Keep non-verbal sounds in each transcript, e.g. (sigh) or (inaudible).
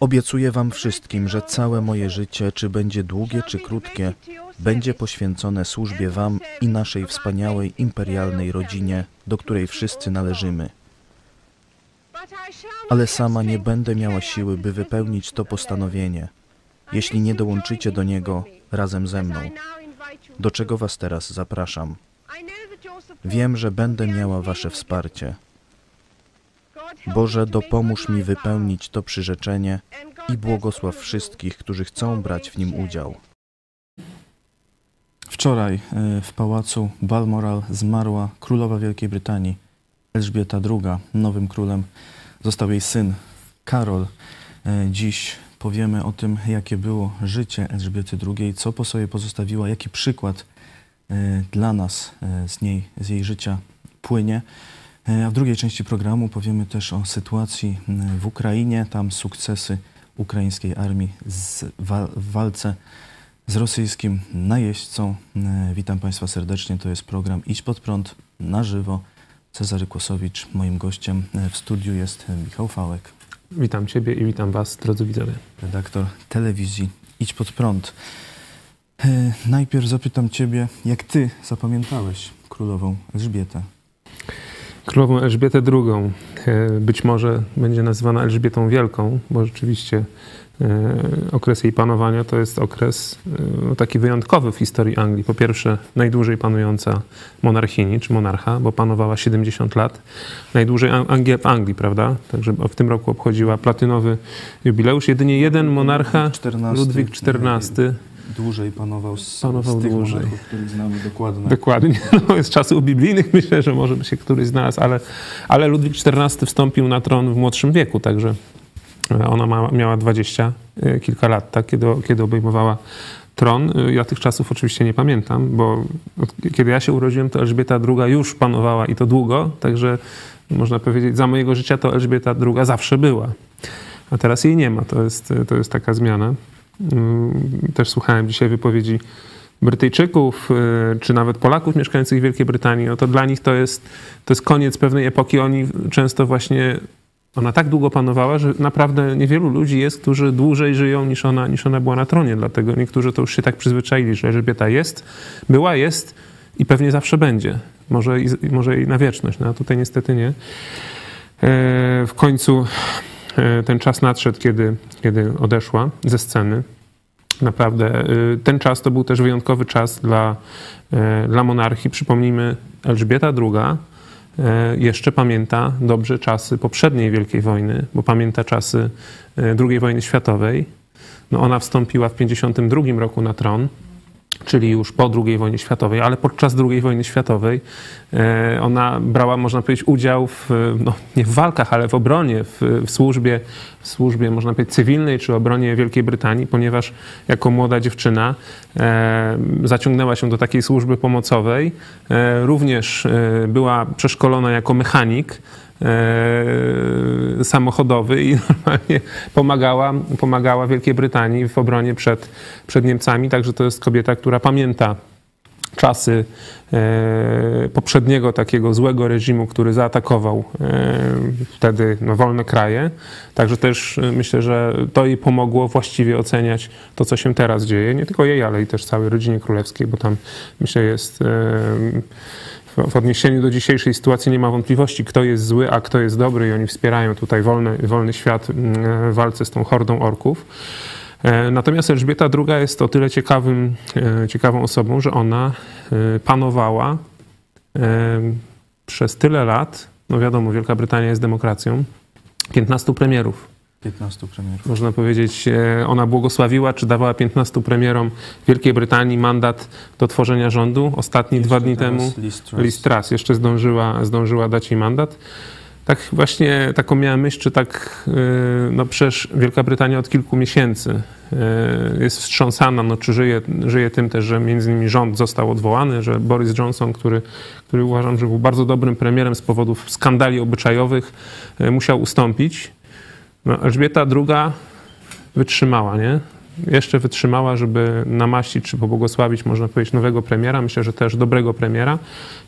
Obiecuję Wam wszystkim, że całe moje życie, czy będzie długie, czy krótkie, będzie poświęcone służbie Wam i naszej wspaniałej imperialnej rodzinie, do której wszyscy należymy. Ale sama nie będę miała siły, by wypełnić to postanowienie, jeśli nie dołączycie do niego razem ze mną, do czego Was teraz zapraszam. Wiem, że będę miała Wasze wsparcie. Boże, dopomóż mi wypełnić to przyrzeczenie i błogosław wszystkich, którzy chcą brać w nim udział. Wczoraj e, w pałacu Balmoral zmarła królowa Wielkiej Brytanii, Elżbieta II. Nowym królem został jej syn Karol. E, Dziś powiemy o tym, jakie było życie Elżbiety II, co po sobie pozostawiła, jaki przykład e, dla nas z niej, z jej życia płynie. E, A w drugiej części programu powiemy też o sytuacji w Ukrainie, tam sukcesy ukraińskiej armii w walce z rosyjskim najeźdźcą. E, Witam Państwa serdecznie, to jest program Idź Pod Prąd na żywo. Cezary Kłosowicz, moim gościem e, w studiu jest Michał Fałek, Witam Ciebie i witam Was, drodzy widzowie. redaktor telewizji Idź Pod Prąd. Najpierw zapytam Ciebie, jak Ty zapamiętałeś królową Elżbietę? Królową Elżbietę II, e, być może będzie nazywana Elżbietą Wielką, bo rzeczywiście e, okres jej panowania to jest okres e, taki wyjątkowy w historii Anglii. Po pierwsze, najdłużej panująca monarchini, czy monarcha, bo panowała 70 lat. Najdłużej Ang- Angiel w Anglii, prawda? Także w tym roku obchodziła platynowy jubileusz. Jedynie jeden monarcha, XIV, Ludwik XIV, dłużej panował z, Panował z tych dłużej. monarchów, których znamy dokładnie. Dokładnie. (laughs) No, z czasów biblijnych (laughs) myślę, że może by się któryś znalazł, ale, ale Ludwik XIV wstąpił na tron w młodszym wieku, także e, ona ma, miała dwadzieścia e, kilka lat, tak, kiedy, kiedy obejmowała tron. E, Ja tych czasów oczywiście nie pamiętam, bo kiedy ja się urodziłem, to Elżbieta II już panowała i to długo, także można powiedzieć, za mojego życia to Elżbieta II zawsze była. A teraz jej nie ma, to jest, to jest taka zmiana. Mm, Też słuchałem dzisiaj wypowiedzi Brytyjczyków, y, czy nawet Polaków mieszkających w Wielkiej Brytanii, no to dla nich to jest, to jest koniec pewnej epoki. Oni często właśnie, ona tak długo panowała, że naprawdę niewielu ludzi jest, którzy dłużej żyją niż ona, niż ona była na tronie. Dlatego niektórzy to już się tak przyzwyczaili, że Elżbieta jest, była, jest i pewnie zawsze będzie. Może i, może i na wieczność, no a tutaj niestety nie. E, W końcu ten czas nadszedł, kiedy, kiedy odeszła ze sceny. Naprawdę y, ten czas to był też wyjątkowy czas dla, e, dla monarchii. Przypomnijmy, Elżbieta II e, jeszcze pamięta dobrze czasy poprzedniej Wielkiej Wojny, bo pamięta czasy e, II wojny światowej. No ona wstąpiła w 1952 roku na tron, czyli już po II wojnie światowej, ale podczas II wojny światowej e, ona brała, można powiedzieć, udział w, no, nie w walkach, ale w obronie, w, w służbie, w służbie, można powiedzieć, cywilnej czy obronie Wielkiej Brytanii, ponieważ jako młoda dziewczyna e, zaciągnęła się do takiej służby pomocowej. E, również była przeszkolona jako mechanik samochodowy i (laughs) normalnie pomagała, pomagała Wielkiej Brytanii w obronie przed, przed Niemcami. Także to jest kobieta, która pamięta czasy e, poprzedniego takiego złego reżimu, który zaatakował e, wtedy no, wolne kraje. Także też e, myślę, że to jej pomogło właściwie oceniać to, co się teraz dzieje. Nie tylko jej, ale i też całej rodzinie królewskiej, bo tam myślę jest e, w- odniesieniu do dzisiejszej sytuacji nie ma wątpliwości, kto jest zły, a kto jest dobry i oni wspierają tutaj wolny, wolny świat mm, w walce z tą hordą orków. E, Natomiast Elżbieta II jest o tyle ciekawym, e, ciekawą osobą, że ona e, panowała przez tyle lat, no wiadomo, Wielka Brytania jest demokracją, 15 premierów. 15 premierów. Można powiedzieć, e, ona błogosławiła, czy dawała 15 premierom Wielkiej Brytanii mandat do tworzenia rządu. Ostatni dwa dni temu Liz Truss. Jeszcze zdążyła, zdążyła dać jej mandat. Tak właśnie taką miałem myśl, czy tak, yy, no przecież Wielka Brytania od kilku miesięcy yy, jest wstrząsana, no czy żyje, żyje tym też, że między innymi rząd został odwołany, że Boris Johnson, który, który uważam, że był bardzo dobrym premierem z powodów skandali obyczajowych, musiał ustąpić. No, Elżbieta II wytrzymała, nie? jeszcze wytrzymała, żeby namaścić czy pobłogosławić, można powiedzieć, nowego premiera. Myślę, że też dobrego premiera,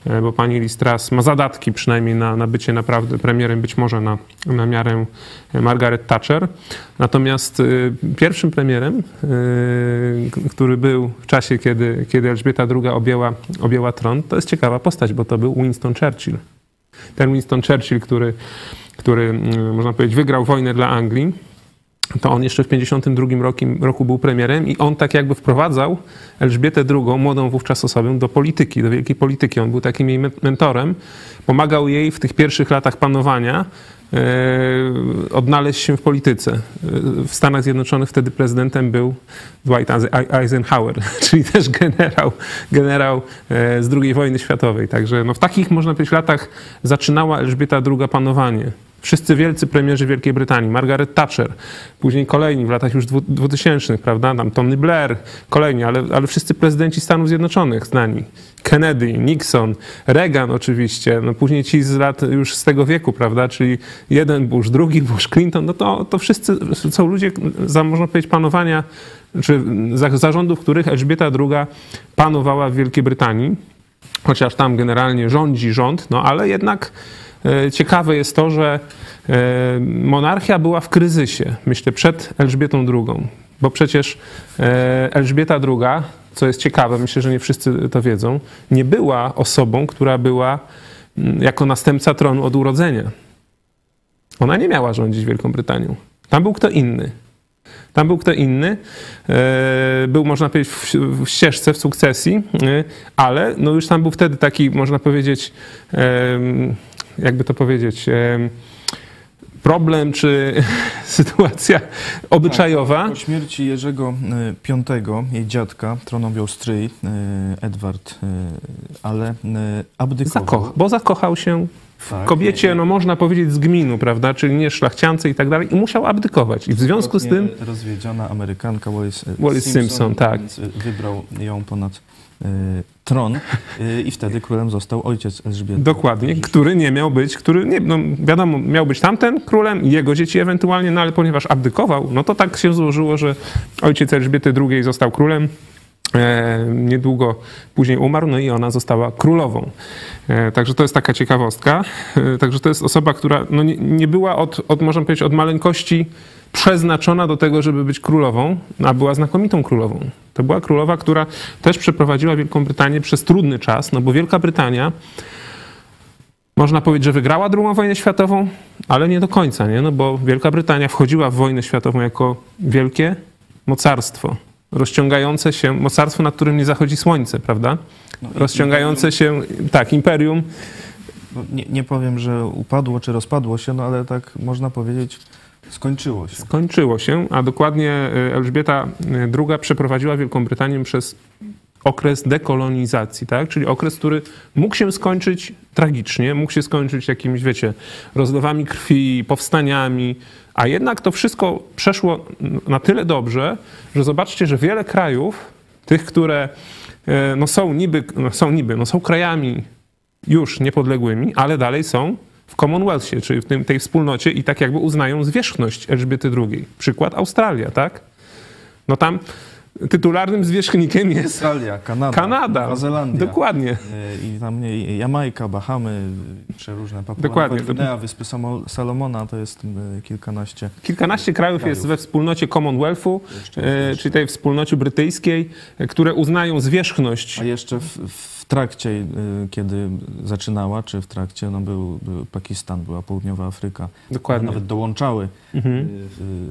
e, bo pani Liz Truss ma zadatki przynajmniej na, na bycie naprawdę premierem, być może na, na miarę Margaret Thatcher. Natomiast y, pierwszym premierem, który był w czasie, kiedy, kiedy Elżbieta II objęła, objęła tron, to jest ciekawa postać, bo to był Winston Churchill. Ten Winston Churchill, który, który y, można powiedzieć, wygrał wojnę dla Anglii, to on jeszcze w 1952 roku, roku był premierem i on tak jakby wprowadzał Elżbietę II, młodą wówczas osobę, do polityki, do wielkiej polityki. On był takim jej mentorem, pomagał jej w tych pierwszych latach panowania odnaleźć się w polityce. E, w Stanach Zjednoczonych wtedy prezydentem był Dwight Eisenhower, (laughs) czyli też generał, generał e, z II wojny światowej. Także no, w takich, można powiedzieć, latach zaczynała Elżbieta II panowanie. Wszyscy wielcy premierzy Wielkiej Brytanii, Margaret Thatcher, później kolejni w latach już 2000, prawda, tam Tony Blair, kolejni, ale, ale wszyscy prezydenci Stanów Zjednoczonych znani. Kennedy, Nixon, Reagan oczywiście, no później ci z lat już z tego wieku, prawda, czyli jeden Bush, drugi Bush, Clinton, no to, to wszyscy są ludzie, za, można powiedzieć, panowania, czy za, zarządów, których Elżbieta II panowała w Wielkiej Brytanii, chociaż tam generalnie rządzi rząd, no ale jednak ciekawe jest to, że e, monarchia była w kryzysie, myślę, przed Elżbietą II, bo przecież e, Elżbieta II, co jest ciekawe, myślę, że nie wszyscy to wiedzą, nie była osobą, która była mm, jako następca tronu od urodzenia. Ona nie miała rządzić Wielką Brytanią. Tam był kto inny. Tam był kto inny, był można powiedzieć w ścieżce, w sukcesji, ale no już tam był wtedy taki, można powiedzieć, jakby to powiedzieć, problem czy (laughs) sytuacja obyczajowa. Tak, po śmierci Jerzego V, jej dziadka, tron objął stryj Edward, ale abdykował. Zakocha, bo zakochał się w Tak, kobiecie, nie- no można powiedzieć, z gminu, prawda, czyli nie szlachciance i tak dalej i musiał abdykować. I w związku z tym rozwiedziona Amerykanka Wallis, Wallis Simpson, tak. więc y, wybrał ją ponad y, tron y, i wtedy królem został ojciec Elżbiety. Dokładnie, który nie miał być, który, nie, no wiadomo, miał być tamten królem i jego dzieci ewentualnie, no ale ponieważ abdykował, no to tak się złożyło, że ojciec Elżbiety II został królem. E, niedługo później umarł, no i ona została królową. E, także to jest taka ciekawostka. E, także to jest osoba, która no nie, nie była od, od, można powiedzieć, od maleńkości przeznaczona do tego, żeby być królową, a była znakomitą królową. To była królowa, która też przeprowadziła Wielką Brytanię przez trudny czas, no bo Wielka Brytania można powiedzieć, że wygrała II wojnę światową, ale nie do końca, nie? No bo Wielka Brytania wchodziła w wojnę światową jako wielkie mocarstwo, rozciągające się, mocarstwo, nad którym nie zachodzi słońce, prawda? No Rozciągające się, tak, imperium, No, nie, nie powiem, że upadło czy rozpadło się, no ale tak można powiedzieć, skończyło się. skończyło się, a dokładnie y, Elżbieta II przeprowadziła Wielką Brytanię przez okres dekolonizacji, tak? czyli okres, który mógł się skończyć tragicznie, mógł się skończyć jakimiś, wiecie, rozlewami krwi, powstaniami, a jednak to wszystko przeszło na tyle dobrze, że zobaczcie, że wiele krajów, tych, które e, no, są niby, no, są niby, no, są krajami już niepodległymi, ale dalej są w Commonwealthie, czyli w tym, tej wspólnocie i tak jakby uznają zwierzchność Elżbiety II. Przykład Australia, tak? No tam tytularnym zwierzchnikiem jest Australia, Kanada, Kanada. Nowa Zelandia. Dokładnie. Y, I tam nie, Jamajka, Bahamy, y, przeróżne Papua Dokładnie. Gwinea, Wyspy Salomona, to jest y, kilkanaście. Kilkanaście krajów Krajów. jest we wspólnocie Commonwealthu, jeszcze. czyli tej wspólnocie brytyjskiej, które uznają zwierzchność. A jeszcze w, w trakcie, y, kiedy zaczynała, czy w trakcie, no był, był Pakistan, była Południowa Afryka. Dokładnie. Nawet dołączały, Mhm.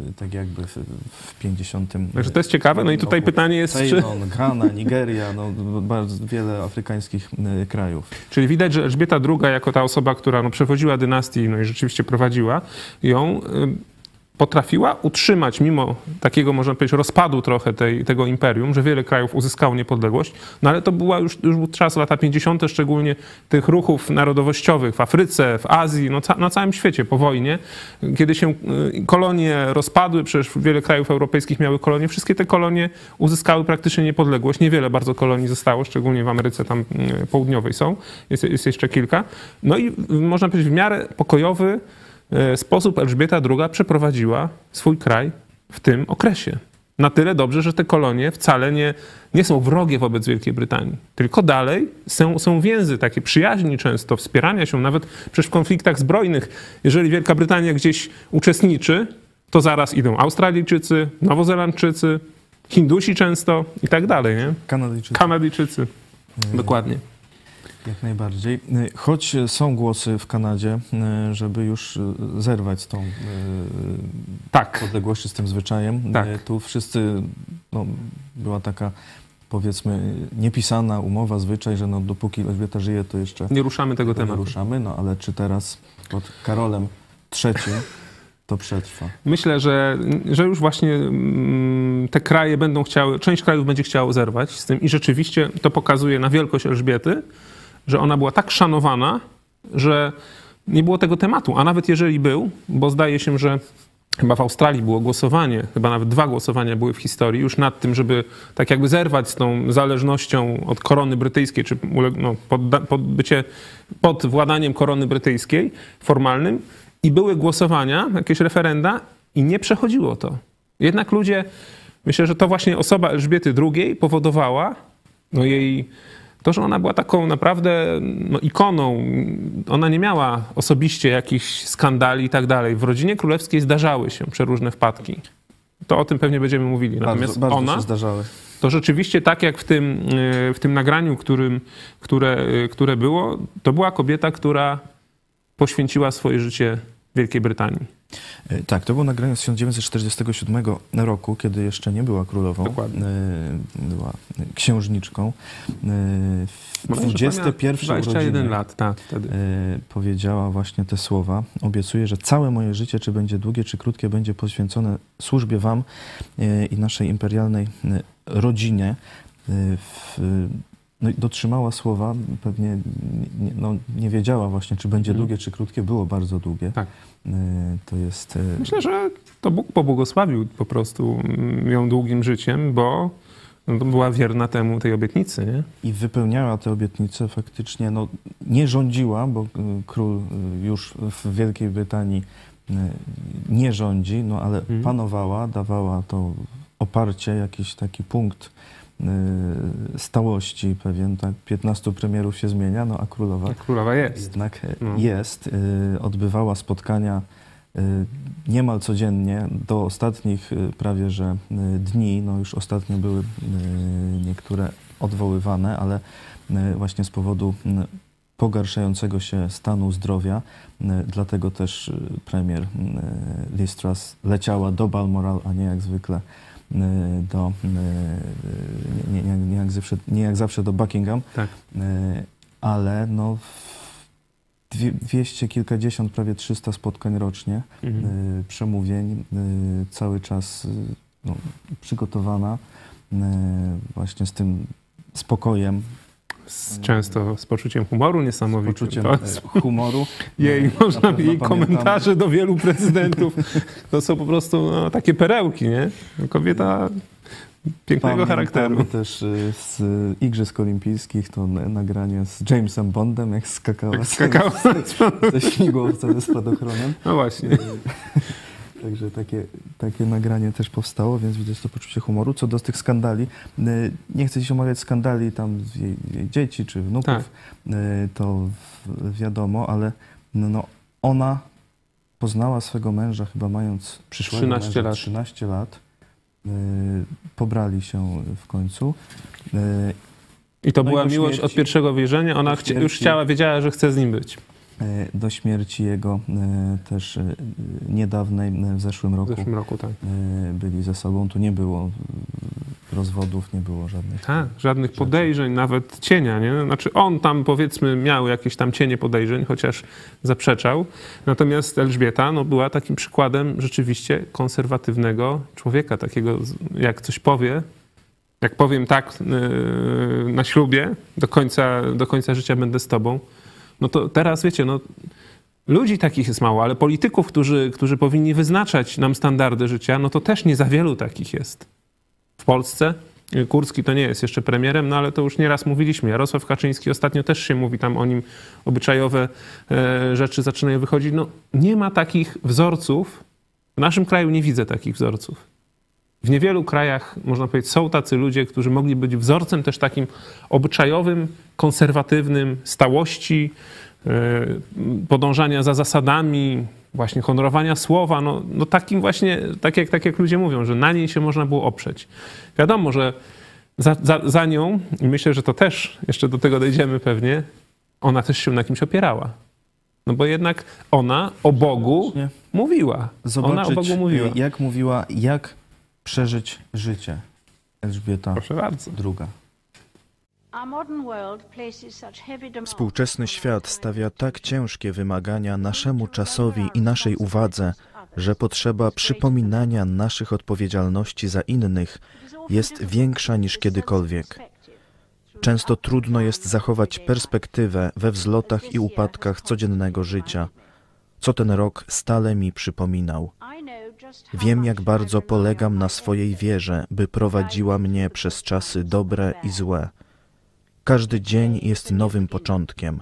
y, tak jakby w, w 50. Także to jest ciekawe. No i tutaj roku. pytanie jest, czy, Ceylon, Ghana, Nigeria, no, bardzo wiele afrykańskich y, krajów. czyli widać, że Elżbieta II jako ta osoba, która no, przewodziła dynastię no i rzeczywiście prowadziła ją, potrafiła utrzymać mimo takiego, można powiedzieć, rozpadu trochę tej, tego imperium, że wiele krajów uzyskało niepodległość, no ale to była już, już był czas, lata 50., szczególnie tych ruchów narodowościowych w Afryce, w Azji, no, ca, na całym świecie po wojnie, kiedy się y, kolonie rozpadły, przecież wiele krajów europejskich miały kolonie, wszystkie te kolonie uzyskały praktycznie niepodległość. Niewiele bardzo kolonii zostało, szczególnie w Ameryce tam y, południowej są, jest, jest jeszcze kilka. No i y, można powiedzieć w miarę pokojowy sposób Elżbieta II przeprowadziła swój kraj w tym okresie. Na tyle dobrze, że te kolonie wcale nie, nie są wrogie wobec Wielkiej Brytanii. Tylko dalej są, są więzy takie przyjaźni często, wspierania się, nawet przecież w konfliktach zbrojnych. Jeżeli Wielka Brytania gdzieś uczestniczy, to zaraz idą Australijczycy, Nowozelandczycy, Hindusi często i tak dalej, nie? Kanadyjczycy. Kanadyjczycy. E, Dokładnie. Jak najbardziej. E, Choć są głosy w Kanadzie, e, żeby już e, zerwać z tą Tak. z tym zwyczajem. Tak. Tu wszyscy, no, była taka powiedzmy niepisana umowa, zwyczaj, że no, dopóki Elżbieta żyje, to jeszcze Nie ruszamy tego tego nie tematu. ruszamy, no ale czy teraz pod Karolem III to przetrwa? Myślę, że, że już właśnie mm, te kraje będą chciały, część krajów będzie chciało zerwać z tym i rzeczywiście to pokazuje na wielkość Elżbiety, że ona była tak szanowana, że nie było tego tematu. A nawet jeżeli był, bo zdaje się, że chyba w Australii było głosowanie, chyba nawet dwa głosowania były w historii już nad tym, żeby tak jakby zerwać z tą zależnością od korony brytyjskiej, czy no, pod, pod bycie pod władaniem korony brytyjskiej formalnym. I były głosowania, jakieś referenda i nie przechodziło to. Jednak ludzie, myślę, że to właśnie osoba Elżbiety II powodowała no jej, to, że ona była taką naprawdę no, ikoną. Ona nie miała osobiście jakichś skandali i tak dalej. W rodzinie królewskiej zdarzały się przeróżne wpadki. To o tym pewnie będziemy mówili. Natomiast Bardzo, bardzo ona się zdarzały. to rzeczywiście tak jak w tym, y, w tym nagraniu, którym, które, y, które było, to była kobieta, która poświęciła swoje życie Wielkiej Brytanii. E, Tak, to było nagranie z 1947 roku, kiedy jeszcze nie była królową. Dokładnie. E, Była księżniczką. W Bodajże 21 21 urodziny lat, tak, wtedy. e, powiedziała właśnie te słowa. Obiecuję, że całe moje życie, czy będzie długie, czy krótkie, będzie poświęcone służbie wam i naszej imperialnej rodzinie. W, no i dotrzymała słowa, pewnie nie, no, nie wiedziała właśnie, czy będzie Mhm. długie, czy krótkie. Było bardzo długie. Tak. E, To jest... e, Myślę, że to Bóg pobłogosławił po prostu mm, ją długim życiem, bo no, była wierna temu tej obietnicy, nie? I wypełniała te obietnice faktycznie, no nie rządziła, bo y, król y, już w Wielkiej Brytanii y, nie rządzi, no ale Mhm. panowała, dawała to oparcie, jakiś taki punkt y, stałości pewien, tak, 15 premierów się zmienia, no a królowa Jak królowa jest. jednak y, No. jest, y, odbywała spotkania y, niemal codziennie do ostatnich y, prawie że y, dni, no już ostatnio były y, niektóre odwoływane, ale y, właśnie z powodu y, pogarszającego się stanu zdrowia, y, dlatego też y, premier y, Liz Truss leciała do Balmoral, a nie jak zwykle y, do, y, nie, nie, nie, jak zawsze, nie jak zawsze do Buckingham, Tak. y, ale no w- dwie, dwieście kilkadziesiąt, prawie 300 spotkań rocznie, Mhm. y, przemówień, y, cały czas y, no, przygotowana y, właśnie z tym spokojem, Z, często z poczuciem humoru z niesamowitym. poczuciem To jest- e, humoru. (laughs) Jej, Y, można, jej komentarze do wielu prezydentów to są po prostu no, takie perełki, nie? Kobieta pięknego charakteru. Pamiętamy też y, z Igrzysk Olimpijskich to nagranie z Jamesem Bondem, jak skakała Jak skakała. ze śmigłowcem ze spadochronem. No właśnie. Także takie, takie nagranie też powstało, więc widać to poczucie humoru. Co do tych skandali, y, nie chcę dziś omawiać skandali tam z jej, jej dzieci czy wnuków, Tak. y, to wiadomo, ale no, no, ona poznała swego męża chyba mając przyszłego 13 męża lat. 13 lat. Y, Pobrali się w końcu. I to No była miłość od pierwszego wejrzenia. Ona śmierci- już chciała, wiedziała, że chce z nim być Do śmierci jego e, też e, niedawnej, e, w zeszłym w roku, zeszłym roku, tak. e, byli ze sobą. Tu nie było e, rozwodów, nie było żadnych. Tak, żadnych rzeczy. podejrzeń, nawet cienia, nie? Znaczy on tam powiedzmy miał jakieś tam cienie podejrzeń, chociaż zaprzeczał. Natomiast Elżbieta no, była takim przykładem rzeczywiście konserwatywnego człowieka, takiego jak coś powie, jak powiem tak na ślubie, do końca, do końca życia będę z tobą, no to teraz wiecie, no ludzi takich jest mało, ale polityków, którzy, którzy powinni wyznaczać nam standardy życia, no to też nie za wielu takich jest w Polsce. Kurski to nie jest jeszcze premierem, no ale to już nieraz mówiliśmy. Jarosław Kaczyński ostatnio też się mówi tam o nim, obyczajowe e, rzeczy zaczynają wychodzić. No nie ma takich wzorców. W naszym kraju nie widzę takich wzorców. W niewielu krajach, można powiedzieć, są tacy ludzie, którzy mogli być wzorcem też takim obyczajowym, konserwatywnym, stałości, e, podążania za zasadami, właśnie honorowania słowa, no, no takim właśnie, tak jak, tak jak ludzie mówią, że na niej się można było oprzeć. Wiadomo, że za, za, za nią, i myślę, że to też, jeszcze do tego dojdziemy pewnie, ona też się na kimś opierała. No bo jednak ona o Bogu mówiła. ona o Bogu mówiła. jak mówiła, jak przeżyć życie Elżbieta Proszę bardzo. II. Współczesny świat stawia tak ciężkie wymagania naszemu czasowi i naszej uwadze, że potrzeba przypominania naszych odpowiedzialności za innych jest większa niż kiedykolwiek. Często trudno jest zachować perspektywę we wzlotach i upadkach codziennego życia, co ten rok stale mi przypominał. Wiem, jak bardzo polegam na swojej wierze, by prowadziła mnie przez czasy dobre i złe. Każdy dzień jest nowym początkiem.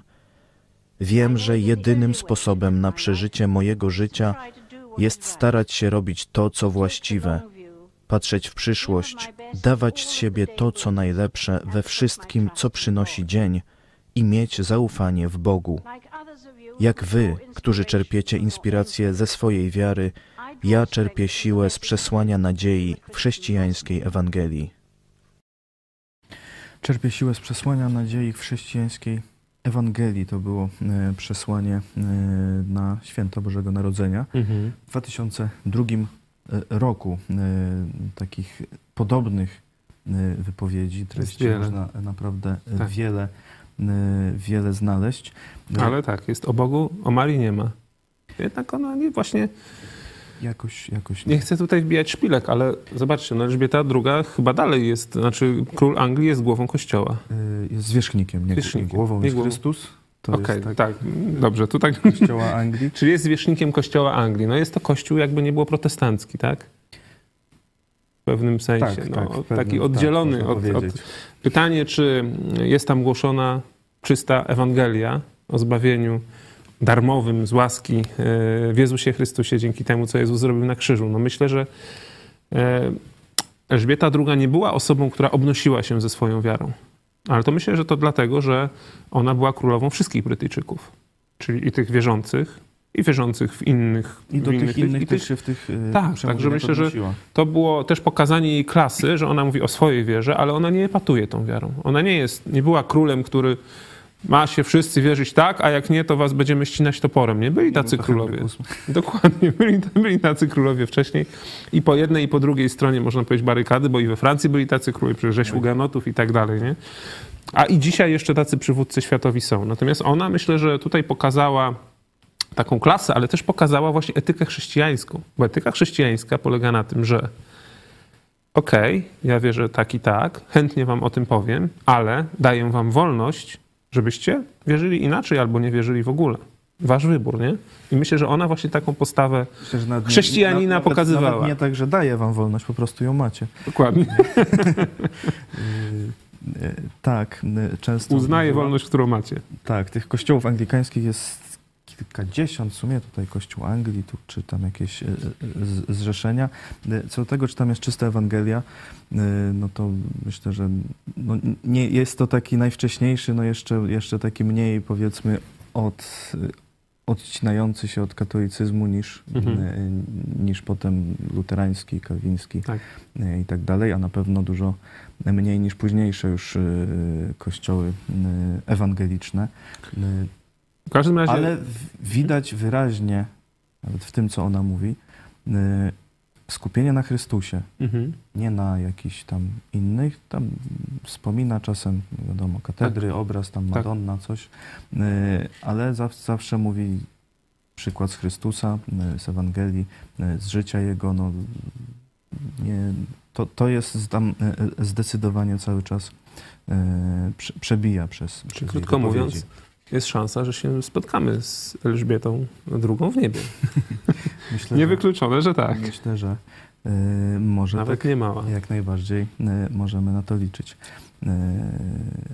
Wiem, że jedynym sposobem na przeżycie mojego życia jest starać się robić to, co właściwe, patrzeć w przyszłość, dawać z siebie to, co najlepsze we wszystkim, co przynosi dzień i mieć zaufanie w Bogu. Jak wy, którzy czerpiecie inspirację ze swojej wiary, ja czerpię siłę z przesłania nadziei w chrześcijańskiej Ewangelii. Czerpie siłę z przesłania nadziei w chrześcijańskiej Ewangelii. To było e, przesłanie e, na święto Bożego Narodzenia. Mhm. W 2002 e, roku takich podobnych wypowiedzi, treści można naprawdę Tak. wiele, wiele znaleźć. Ale tak, jest o Bogu, o Marii nie ma. Jednak ona nie, właśnie, Jakoś, jakoś nie chcę tutaj wbijać szpilek, ale zobaczcie, no Elżbieta II chyba dalej jest, znaczy król Anglii jest głową kościoła. E, Jest zwierzchnikiem, nie Zwierzchnikiem, głową nie jest głową. Chrystus. To Okej, jest tak, tak, dobrze, tu tak, kościoła Anglii. (laughs) czyli jest zwierzchnikiem kościoła Anglii. No jest to kościół jakby nie było protestancki, tak? W pewnym sensie, Tak, no, tak, w pewnym- taki tak, oddzielony od, od. Pytanie, czy jest tam głoszona czysta Ewangelia o zbawieniu darmowym z łaski e, w Jezusie Chrystusie dzięki temu, co Jezus zrobił na krzyżu. No myślę, że e, Elżbieta II nie była osobą, która obnosiła się ze swoją wiarą. Ale to myślę, że to dlatego, że ona była królową wszystkich Brytyjczyków. Czyli i tych wierzących, i wierzących w innych. I do tych innych i też się w tych e, Tak, także myślę, że to było też pokazanie jej klasy, że ona mówi o swojej wierze, ale ona nie epatuje tą wiarą. Ona nie jest, nie była królem, który ma się wszyscy wierzyć tak, a jak nie, to was będziemy ścinać toporem. Nie byli tacy królowie. (laughs) Dokładnie, byli, byli tacy królowie wcześniej. I po jednej, i po drugiej stronie, można powiedzieć, barykady, bo i we Francji byli tacy królowie, przecież rzeź Hugenotów i tak dalej, nie? A i dzisiaj jeszcze tacy przywódcy światowi są. Natomiast ona, myślę, że tutaj pokazała taką klasę, ale też pokazała właśnie etykę chrześcijańską. Bo etyka chrześcijańska polega na tym, że okej, ja wierzę tak i tak, chętnie wam o tym powiem, ale daję wam wolność, żebyście wierzyli inaczej albo nie wierzyli w ogóle. Wasz wybór, nie? I myślę, że ona właśnie taką postawę Myślę, nie- Chrześcijanina nawet- pokazywała. Nawet nie tak, że daje wam wolność, po prostu ją macie. dokładnie Yy, (laughs) yy, Tak, yy, często... uznaje wolność, którą macie. Tak, tych kościołów anglikańskich jest kilkadziesiąt w sumie, tutaj kościół Anglii, tu czytam jakieś yy, yy, z- zrzeszenia. Yy, Co do tego, czy tam jest czysta Ewangelia, no to myślę, że no nie jest to taki najwcześniejszy, no jeszcze, jeszcze taki mniej powiedzmy od, odcinający się od katolicyzmu niż, Mhm. niż potem luterański, kalwiński Tak. i tak dalej, a na pewno dużo mniej niż późniejsze już kościoły ewangeliczne. W każdym razie ale widać wyraźnie, nawet w tym, co ona mówi, yy, skupienie na Chrystusie, mhm. nie na jakichś tam innych. Tam wspomina czasem, wiadomo, katedry, obraz, tam Tak. Madonna, coś, yy, ale zaw- zawsze mówi przykład z Chrystusa, yy, z Ewangelii, z życia Jego. No, nie, to, to jest tam zdecydowanie cały czas prze- przebija przez, jej krótko mówiąc, jest szansa, że się spotkamy z Elżbietą II w niebie. (laughs) Myślę, Niewykluczone, że tak. Myślę, że y, może Nawet tak nie mała. jak najbardziej y, możemy na to liczyć y,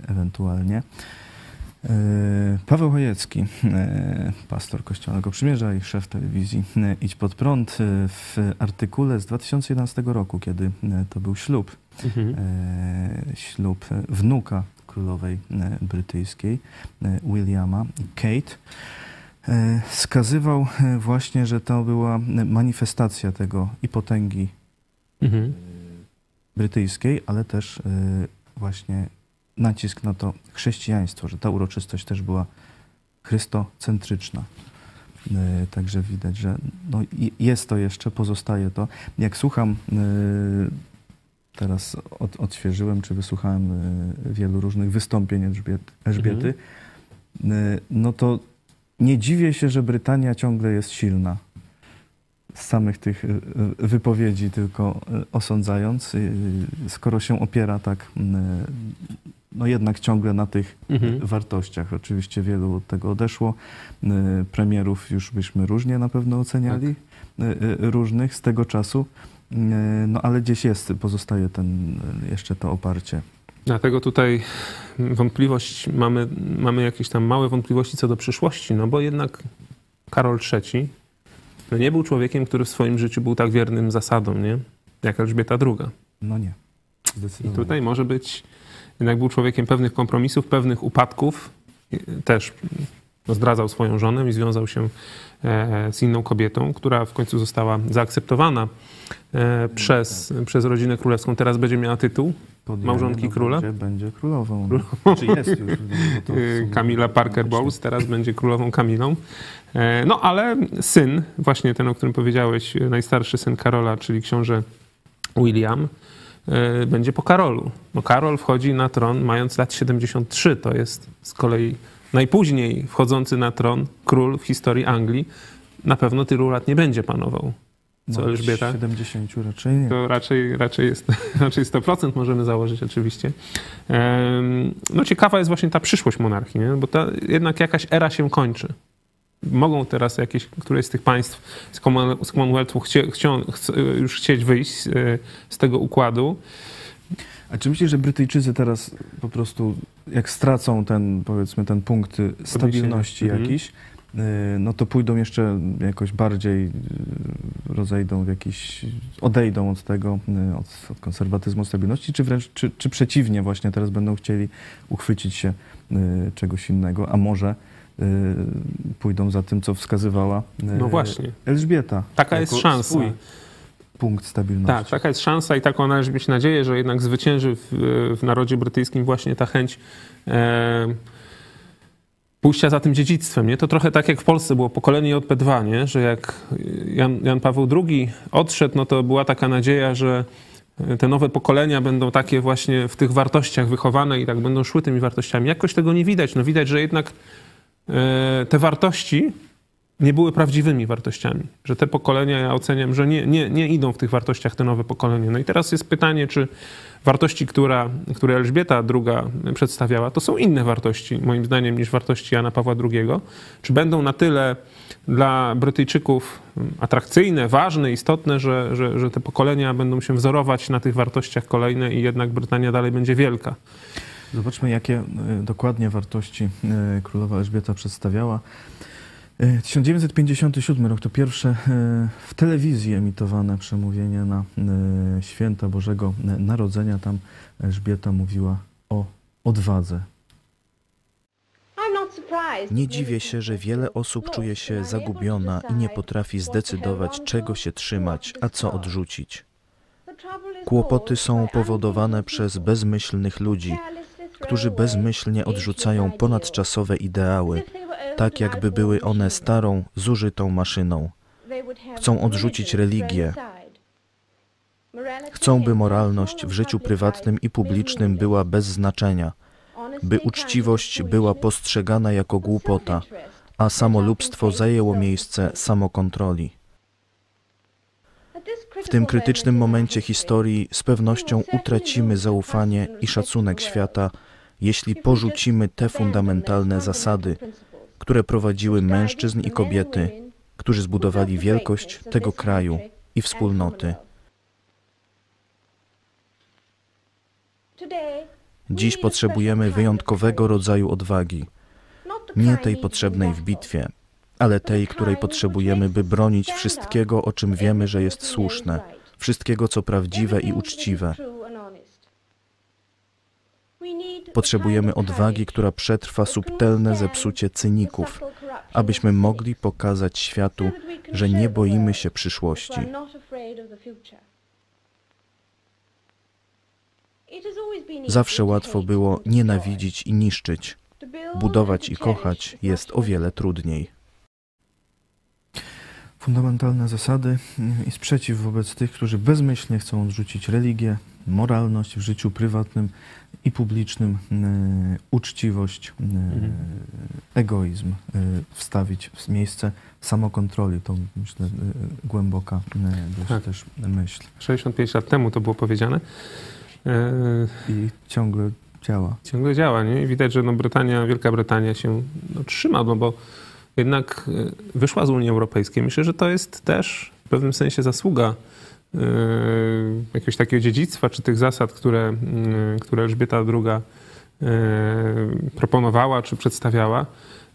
ewentualnie. E, Paweł Chojecki, pastor Kościoła Przymierza i szef telewizji Idź Pod Prąd w artykule z 2011 roku, kiedy to był ślub, Mhm. ślub wnuka królowej e, brytyjskiej, e, Williama Kate, e, wskazywał e, właśnie, że to była manifestacja tego i potęgi Mhm. brytyjskiej, ale też właśnie nacisk na to chrześcijaństwo, że ta uroczystość też była chrystocentryczna. Także widać, że no, jest to jeszcze, pozostaje to. Jak słucham, teraz od, odświeżyłem, czy wysłuchałem y, wielu różnych wystąpień Elżbiety, Elżbiety y, no to nie dziwię się, że Brytania ciągle jest silna z samych tych y, wypowiedzi tylko osądzając, skoro się opiera tak no jednak ciągle na tych Mhm. wartościach. Oczywiście wielu od tego odeszło. Premierów już byśmy różnie na pewno oceniali, y, różnych z tego czasu. Y, No ale gdzieś jest, pozostaje ten, y, jeszcze to oparcie. Dlatego tutaj wątpliwość, mamy, mamy jakieś tam małe wątpliwości co do przyszłości, no bo jednak Karol III no nie był człowiekiem, który w swoim życiu był tak wiernym zasadom, nie? Jak Elżbieta II. No nie. I tutaj może być, jednak był człowiekiem pewnych kompromisów, pewnych upadków. Też no, zdradzał swoją żonę i związał się e, z inną kobietą, która w końcu została zaakceptowana e, przez, przez rodzinę królewską. Teraz będzie miała tytuł małżonki króla? Będzie, będzie królową. Królową. Czy jest już? (laughs) Kamila Parker Bowles, teraz będzie królową Kamilą. E, No ale syn, właśnie ten, o którym powiedziałeś, najstarszy syn Karola, czyli książę William, będzie po Karolu. No Karol wchodzi na tron mając lat 73, to jest z kolei najpóźniej wchodzący na tron król w historii Anglii. Na pewno tylu lat nie będzie panował. Co No, Elżbieta? 70 raczej nie. To raczej, raczej, jest, (laughs) raczej 100% możemy założyć oczywiście. No ciekawa jest właśnie ta przyszłość monarchii, nie? bo ta, jednak jakaś era się kończy. Mogą teraz jakieś, któreś z tych państw z Common- z Commonwealthu chcie, już chcieć wyjść e, z tego układu. A czy myślisz, że Brytyjczycy teraz po prostu, jak stracą ten, powiedzmy, ten punkt y, stabilności Mhm. jakiś, y, no to pójdą jeszcze jakoś bardziej, y, rozejdą w jakiś, odejdą od tego, od, od konserwatyzmu, stabilności, czy wręcz, czy, czy przeciwnie właśnie teraz będą chcieli uchwycić się czegoś innego, a może pójdą za tym, co wskazywała No właśnie. Elżbieta. Taka jest szansa. Swój punkt stabilności. Tak, taka jest szansa i taką należy mieć nadzieję, że jednak zwycięży w, w narodzie brytyjskim właśnie ta chęć e, pójścia za tym dziedzictwem. Nie? To trochę tak jak w Polsce było pokolenie JP2, nie? że jak Jan, Jan Paweł II odszedł, no to była taka nadzieja, że te nowe pokolenia będą takie właśnie w tych wartościach wychowane i tak będą szły tymi wartościami. Jakoś tego nie widać. No widać, że jednak e, te wartości nie były prawdziwymi wartościami. Że te pokolenia, ja oceniam, że nie, nie, nie idą w tych wartościach te nowe pokolenia. No i teraz jest pytanie, czy wartości, która, które Elżbieta II przedstawiała, to są inne wartości, moim zdaniem, niż wartości Jana Pawła II. Czy będą na tyle dla Brytyjczyków atrakcyjne, ważne, istotne, że, że, że te pokolenia będą się wzorować na tych wartościach kolejne i jednak Brytania dalej będzie wielka. Zobaczmy, jakie y, dokładnie wartości y, królowa Elżbieta przedstawiała. Y, 1957 rok to pierwsze y, w telewizji emitowane przemówienie na y, święta Bożego Narodzenia. Tam Elżbieta mówiła o odwadze. Nie dziwię się, że wiele osób czuje się zagubiona i nie potrafi zdecydować, czego się trzymać, a co odrzucić. Kłopoty są powodowane przez bezmyślnych ludzi, którzy bezmyślnie odrzucają ponadczasowe ideały, tak jakby były one starą, zużytą maszyną. Chcą odrzucić religię. Chcą, by moralność w życiu prywatnym i publicznym była bez znaczenia, by uczciwość była postrzegana jako głupota, a samolubstwo zajęło miejsce samokontroli. W tym krytycznym momencie historii z pewnością utracimy zaufanie i szacunek świata, jeśli porzucimy te fundamentalne zasady, które prowadziły mężczyzn i kobiety, którzy zbudowali wielkość tego kraju i wspólnoty. Dziś potrzebujemy wyjątkowego rodzaju odwagi, nie tej potrzebnej w bitwie, ale tej, której potrzebujemy, by bronić wszystkiego, o czym wiemy, że jest słuszne, wszystkiego, co prawdziwe i uczciwe. Potrzebujemy odwagi, która przetrwa subtelne zepsucie cyników, abyśmy mogli pokazać światu, że nie boimy się przyszłości. Zawsze łatwo było nienawidzić i niszczyć. Budować i kochać jest o wiele trudniej. Fundamentalne zasady i sprzeciw wobec tych, którzy bezmyślnie chcą odrzucić religię, moralność w życiu prywatnym i publicznym, e, uczciwość, e, Mhm. egoizm e, wstawić w miejsce samokontroli. To myślę e, głęboka e, dość Tak. też myśl. 65 lat temu to było powiedziane. E, I ciągle działa. ciągle działa, nie? I widać, że no Brytania, Wielka Brytania się no, trzyma, no bo jednak e, wyszła z Unii Europejskiej. Myślę, że to jest też w pewnym sensie zasługa e, jakiegoś takiego dziedzictwa, czy tych zasad, które, mm, które Elżbieta II e, proponowała, czy przedstawiała,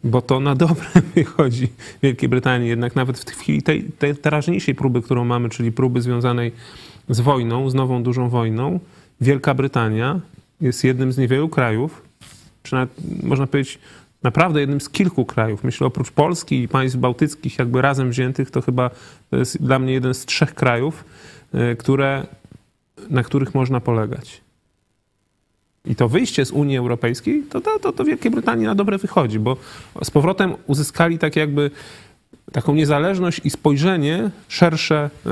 bo to na dobre (laughs) wychodzi Wielkiej Brytanii. Jednak nawet w chwili tej, tej teraźniejszej próby, którą mamy, czyli próby związanej z wojną, z nową dużą wojną, Wielka Brytania jest jednym z niewielu krajów, czy nawet można powiedzieć naprawdę jednym z kilku krajów. Myślę oprócz Polski i państw bałtyckich jakby razem wziętych, to chyba to jest dla mnie jeden z trzech krajów, y, które, na których można polegać. I to wyjście z Unii Europejskiej, to, to, to, to Wielkiej Brytanii na dobre wychodzi, bo z powrotem uzyskali tak jakby taką niezależność i spojrzenie szersze y,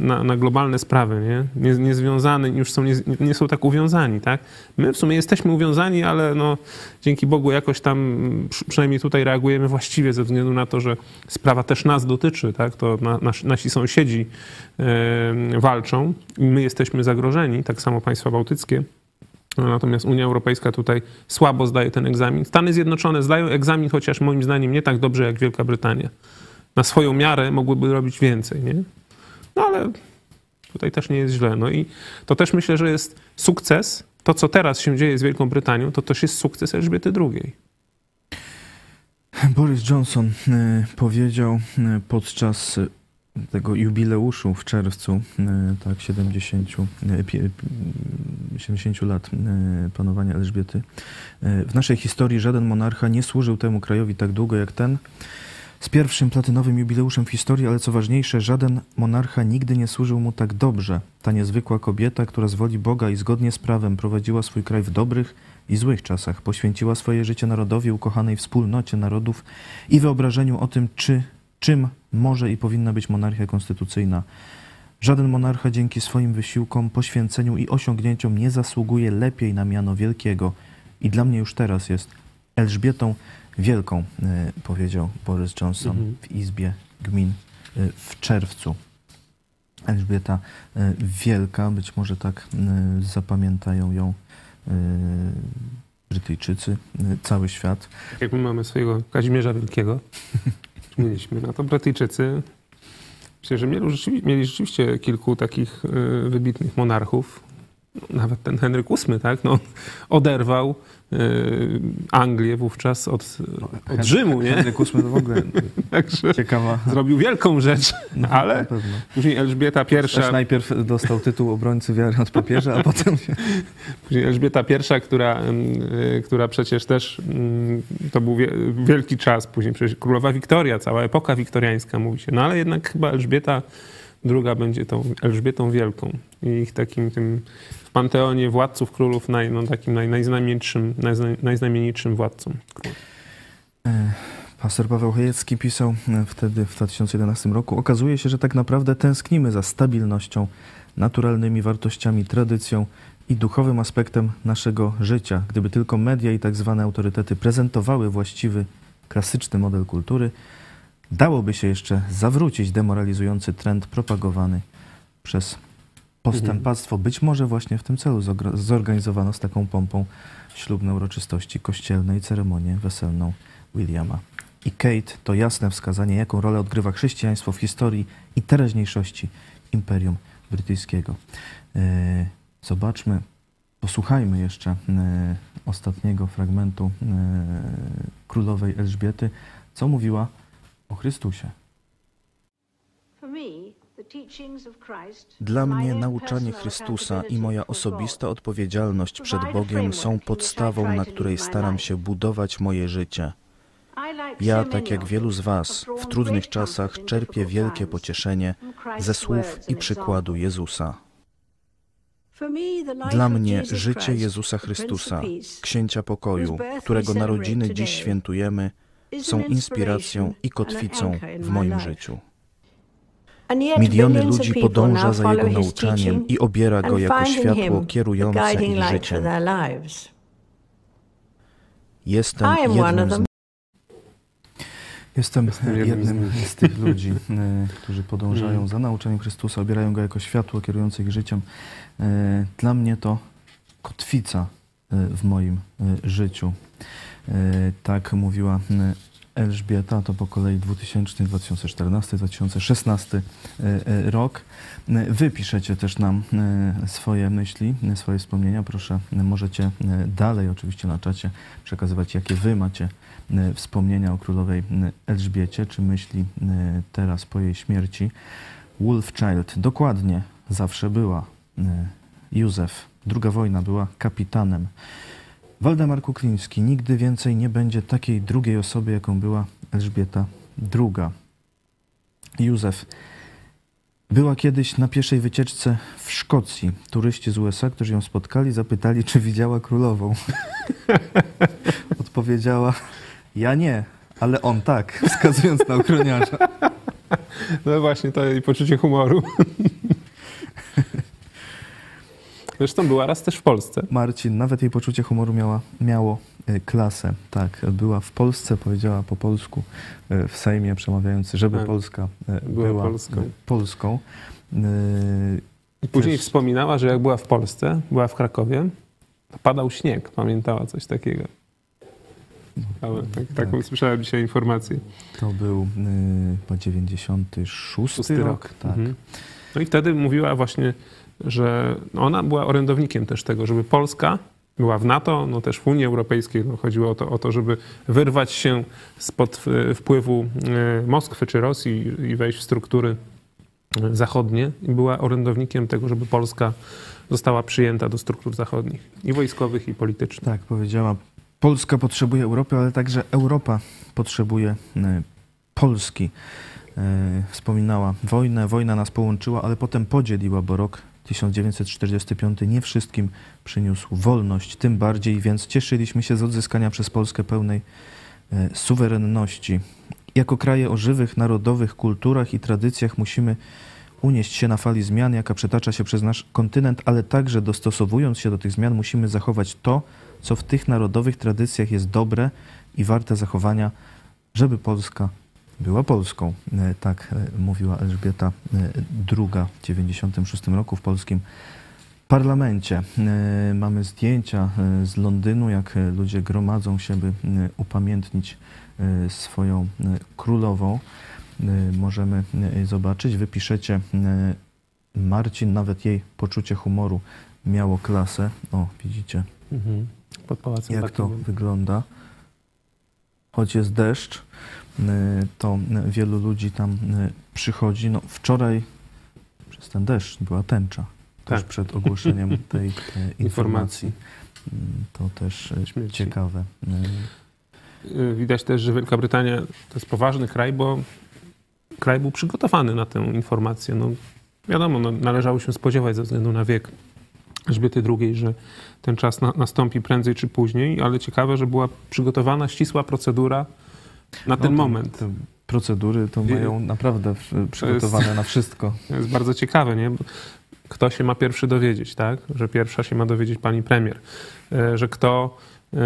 na, na globalne sprawy, nie? Nie, niezwiązane, już są, nie, nie są tak uwiązani, tak? My w sumie jesteśmy uwiązani, ale no, dzięki Bogu jakoś tam, przy- przynajmniej tutaj reagujemy właściwie ze względu na to, że sprawa też nas dotyczy, tak? To na, nas, nasi sąsiedzi y, walczą i my jesteśmy zagrożeni, tak samo państwa bałtyckie. No, Natomiast Unia Europejska tutaj słabo zdaje ten egzamin. Stany Zjednoczone zdają egzamin, chociaż moim zdaniem nie tak dobrze jak Wielka Brytania. Na swoją miarę mogłyby robić więcej, nie? No ale tutaj też nie jest źle. No i to też myślę, że jest sukces. To, co teraz się dzieje z Wielką Brytanią, to też jest sukces Elżbiety II. Boris Johnson e, powiedział e, podczas tego jubileuszu w czerwcu, e, tak, 70, e, pie- e, 70 lat e, panowania Elżbiety. W naszej historii żaden monarcha nie służył temu krajowi tak długo jak ten. Z pierwszym platynowym jubileuszem w historii, ale co ważniejsze, żaden monarcha nigdy nie służył mu tak dobrze. Ta niezwykła kobieta, która z woli Boga i zgodnie z prawem prowadziła swój kraj w dobrych i złych czasach, poświęciła swoje życie narodowi, ukochanej wspólnocie narodów i wyobrażeniu o tym, czy, czym może i powinna być monarchia konstytucyjna. Żaden monarcha dzięki swoim wysiłkom, poświęceniu i osiągnięciom nie zasługuje lepiej na miano wielkiego. I dla mnie już teraz jest Elżbietą Wielką, e, powiedział Boris Johnson Mhm. w Izbie Gmin e, w czerwcu. Elżbieta e, Wielka, być może tak zapamiętają ją Brytyjczycy, cały świat. Tak jak my mamy swojego Kazimierza Wielkiego, (laughs) mieliśmy, no to Brytyjczycy myślę, że mieli, mieli rzeczywiście kilku takich y, wybitnych monarchów. No, Nawet ten Henryk VIII, tak? No, (laughs) oderwał Anglię wówczas od, od Rzymu, nie? Henryk VIII w ogóle (laughs) Także ciekawa. zrobił wielką rzecz, Na ale później Elżbieta I, Też najpierw dostał tytuł obrońcy wiary od papieża, a potem się... (laughs) Później Elżbieta I, która, y, która przecież też mm, to był wie- wielki czas, później przecież królowa Wiktoria, cała epoka wiktoriańska mówi się, no ale jednak chyba Elżbieta II będzie tą Elżbietą Wielką i ich takim tym panteonie władców królów naj, no, takim naj, najznamienitszym, najzna- najznamienitszym władcą. E, Pastor Paweł Chojecki pisał e, wtedy w 2011 roku. Okazuje się, że tak naprawdę tęsknimy za stabilnością, naturalnymi wartościami, tradycją i duchowym aspektem naszego życia. Gdyby tylko media i tak zwane autorytety prezentowały właściwy, klasyczny model kultury, dałoby się jeszcze zawrócić demoralizujący trend propagowany przez postępactwo. Być może właśnie w tym celu zorganizowano z taką pompą ślubne uroczystości kościelne i ceremonię weselną Williama. I Kate to jasne wskazanie, jaką rolę odgrywa chrześcijaństwo w historii i teraźniejszości Imperium Brytyjskiego. E, Zobaczmy, posłuchajmy jeszcze e, ostatniego fragmentu e, królowej Elżbiety, co mówiła o Chrystusie. Dla mnie nauczanie Chrystusa i moja osobista odpowiedzialność przed Bogiem są podstawą, na której staram się budować moje życie. Ja, tak jak wielu z Was, w trudnych czasach czerpię wielkie pocieszenie ze słów i przykładu Jezusa. Dla mnie życie Jezusa Chrystusa, Księcia Pokoju, którego narodziny dziś świętujemy, są inspiracją i kotwicą w moim życiu. Miliony ludzi podąża za Jego nauczaniem i obiera Go jako światło kierujące ich życiem. Jestem jednym z Jestem Jestem jednym z tych (laughs) ludzi, e, którzy podążają Mm. za nauczaniem Chrystusa, obierają Go jako światło kierujące ich życiem. E, Dla mnie to kotwica e, w moim życiu. Tak mówiła Elżbieta, to po kolei 2000, 2014, 2016 e, e, rok. Wy piszecie też nam e, swoje myśli, swoje wspomnienia. Proszę, możecie e, dalej oczywiście na czacie przekazywać, jakie Wy macie e, wspomnienia o królowej Elżbiecie, czy myśli teraz po jej śmierci. Wolfchild, dokładnie, zawsze była. Józef, druga wojna, była kapitanem. Waldemar Kukliński, nigdy więcej nie będzie takiej drugiej osoby, jaką była Elżbieta II. Józef, była kiedyś na pierwszej wycieczce w Szkocji. Turyści z USA, którzy ją spotkali, zapytali, czy widziała królową. (laughs) Odpowiedziała, ja nie, ale on tak, wskazując na ochroniarza. (laughs) No właśnie, to i poczucie humoru. (laughs) Zresztą była raz też w Polsce. Marcin, nawet jej poczucie humoru miała, miało e, klasę. Tak, była w Polsce, powiedziała po polsku e, w Sejmie, przemawiając, żeby Tak. Polska e, Była była, Polską. Polską. I później Też- wspominała, że jak była w Polsce, była w Krakowie, to padał śnieg. Pamiętała coś takiego. Ale tak, taką słyszałem dzisiaj informację. To był chyba 96 Szósty rok. Tak. Mhm. No i wtedy mówiła właśnie, że ona była orędownikiem też tego, żeby Polska była w NATO, no też w Unii Europejskiej. No chodziło o to, o to, żeby wyrwać się spod e, wpływu e, Moskwy czy Rosji i wejść w struktury e, zachodnie. I była orędownikiem tego, żeby Polska została przyjęta do struktur zachodnich i wojskowych, i politycznych. Tak, powiedziała, Polska potrzebuje Europy, ale także Europa potrzebuje Polski. Wspominała wojnę, wojna nas połączyła, ale potem podzieliła, bo rok 1945 nie wszystkim przyniósł wolność, tym bardziej, więc cieszyliśmy się z odzyskania przez Polskę pełnej e, suwerenności. Jako kraje o żywych, narodowych kulturach i tradycjach musimy unieść się na fali zmian, jaka przetacza się przez nasz kontynent, ale także dostosowując się do tych zmian, musimy zachować to, co w tych narodowych tradycjach jest dobre i warte zachowania, żeby Polska była Polską. E, Tak e, mówiła Elżbieta e, II w 1996 roku w polskim parlamencie. E, Mamy zdjęcia e, z Londynu, jak e, ludzie gromadzą się, by e, upamiętnić e, swoją e, królową. E, Możemy e, zobaczyć. Wy piszecie, e, Marcin, nawet jej poczucie humoru miało klasę. O, widzicie, Mhm. Pod Pałacem jak to wygląda. Choć jest deszcz, to y, wielu ludzi tam y, przychodzi. No, wczoraj przez ten deszcz była tęcza. Tak. przed ogłoszeniem (laughs) tej y, informacji. To też Śmierci. ciekawe. Widać też, że Wielka Brytania to jest poważny kraj, bo kraj był przygotowany na tę informację. No, wiadomo, no, należało się spodziewać ze względu na wiek Elżbiety II, że ten czas na, nastąpi prędzej czy później, ale ciekawe, że była przygotowana ścisła procedura na ten no, moment. Te procedury to mają naprawdę przygotowane na wszystko. (laughs) To jest bardzo ciekawe, nie? Bo Kto się ma pierwszy dowiedzieć, tak? Że pierwsza się ma dowiedzieć pani premier. E, Że kto e,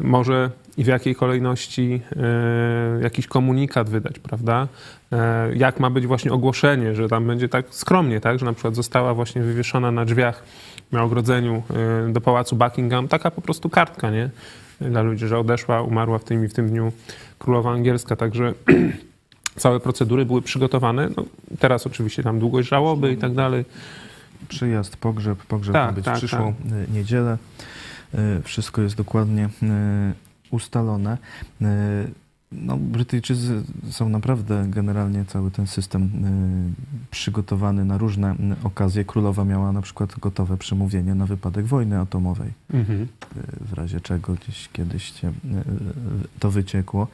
może i w jakiej kolejności e, jakiś komunikat wydać, prawda? Jak ma być właśnie ogłoszenie, że tam będzie tak skromnie, tak? Że na przykład została właśnie wywieszona na drzwiach na ogrodzeniu do pałacu Buckingham taka po prostu kartka, nie? Dla ludzi, że odeszła, umarła w tym i w tym dniu królowa angielska, także (clears throat) całe procedury były przygotowane. No, teraz oczywiście tam długość żałoby i tak dalej. Przyjazd, pogrzeb, pogrzeb Tak, ma być tak, przyszłą y, niedzielę. wszystko jest dokładnie ustalone. No, Brytyjczycy są naprawdę generalnie cały ten system y, przygotowany na różne y, okazje. Królowa miała na przykład gotowe przemówienie na wypadek wojny atomowej, mhm. y, w razie czego gdzieś kiedyś to wyciekło.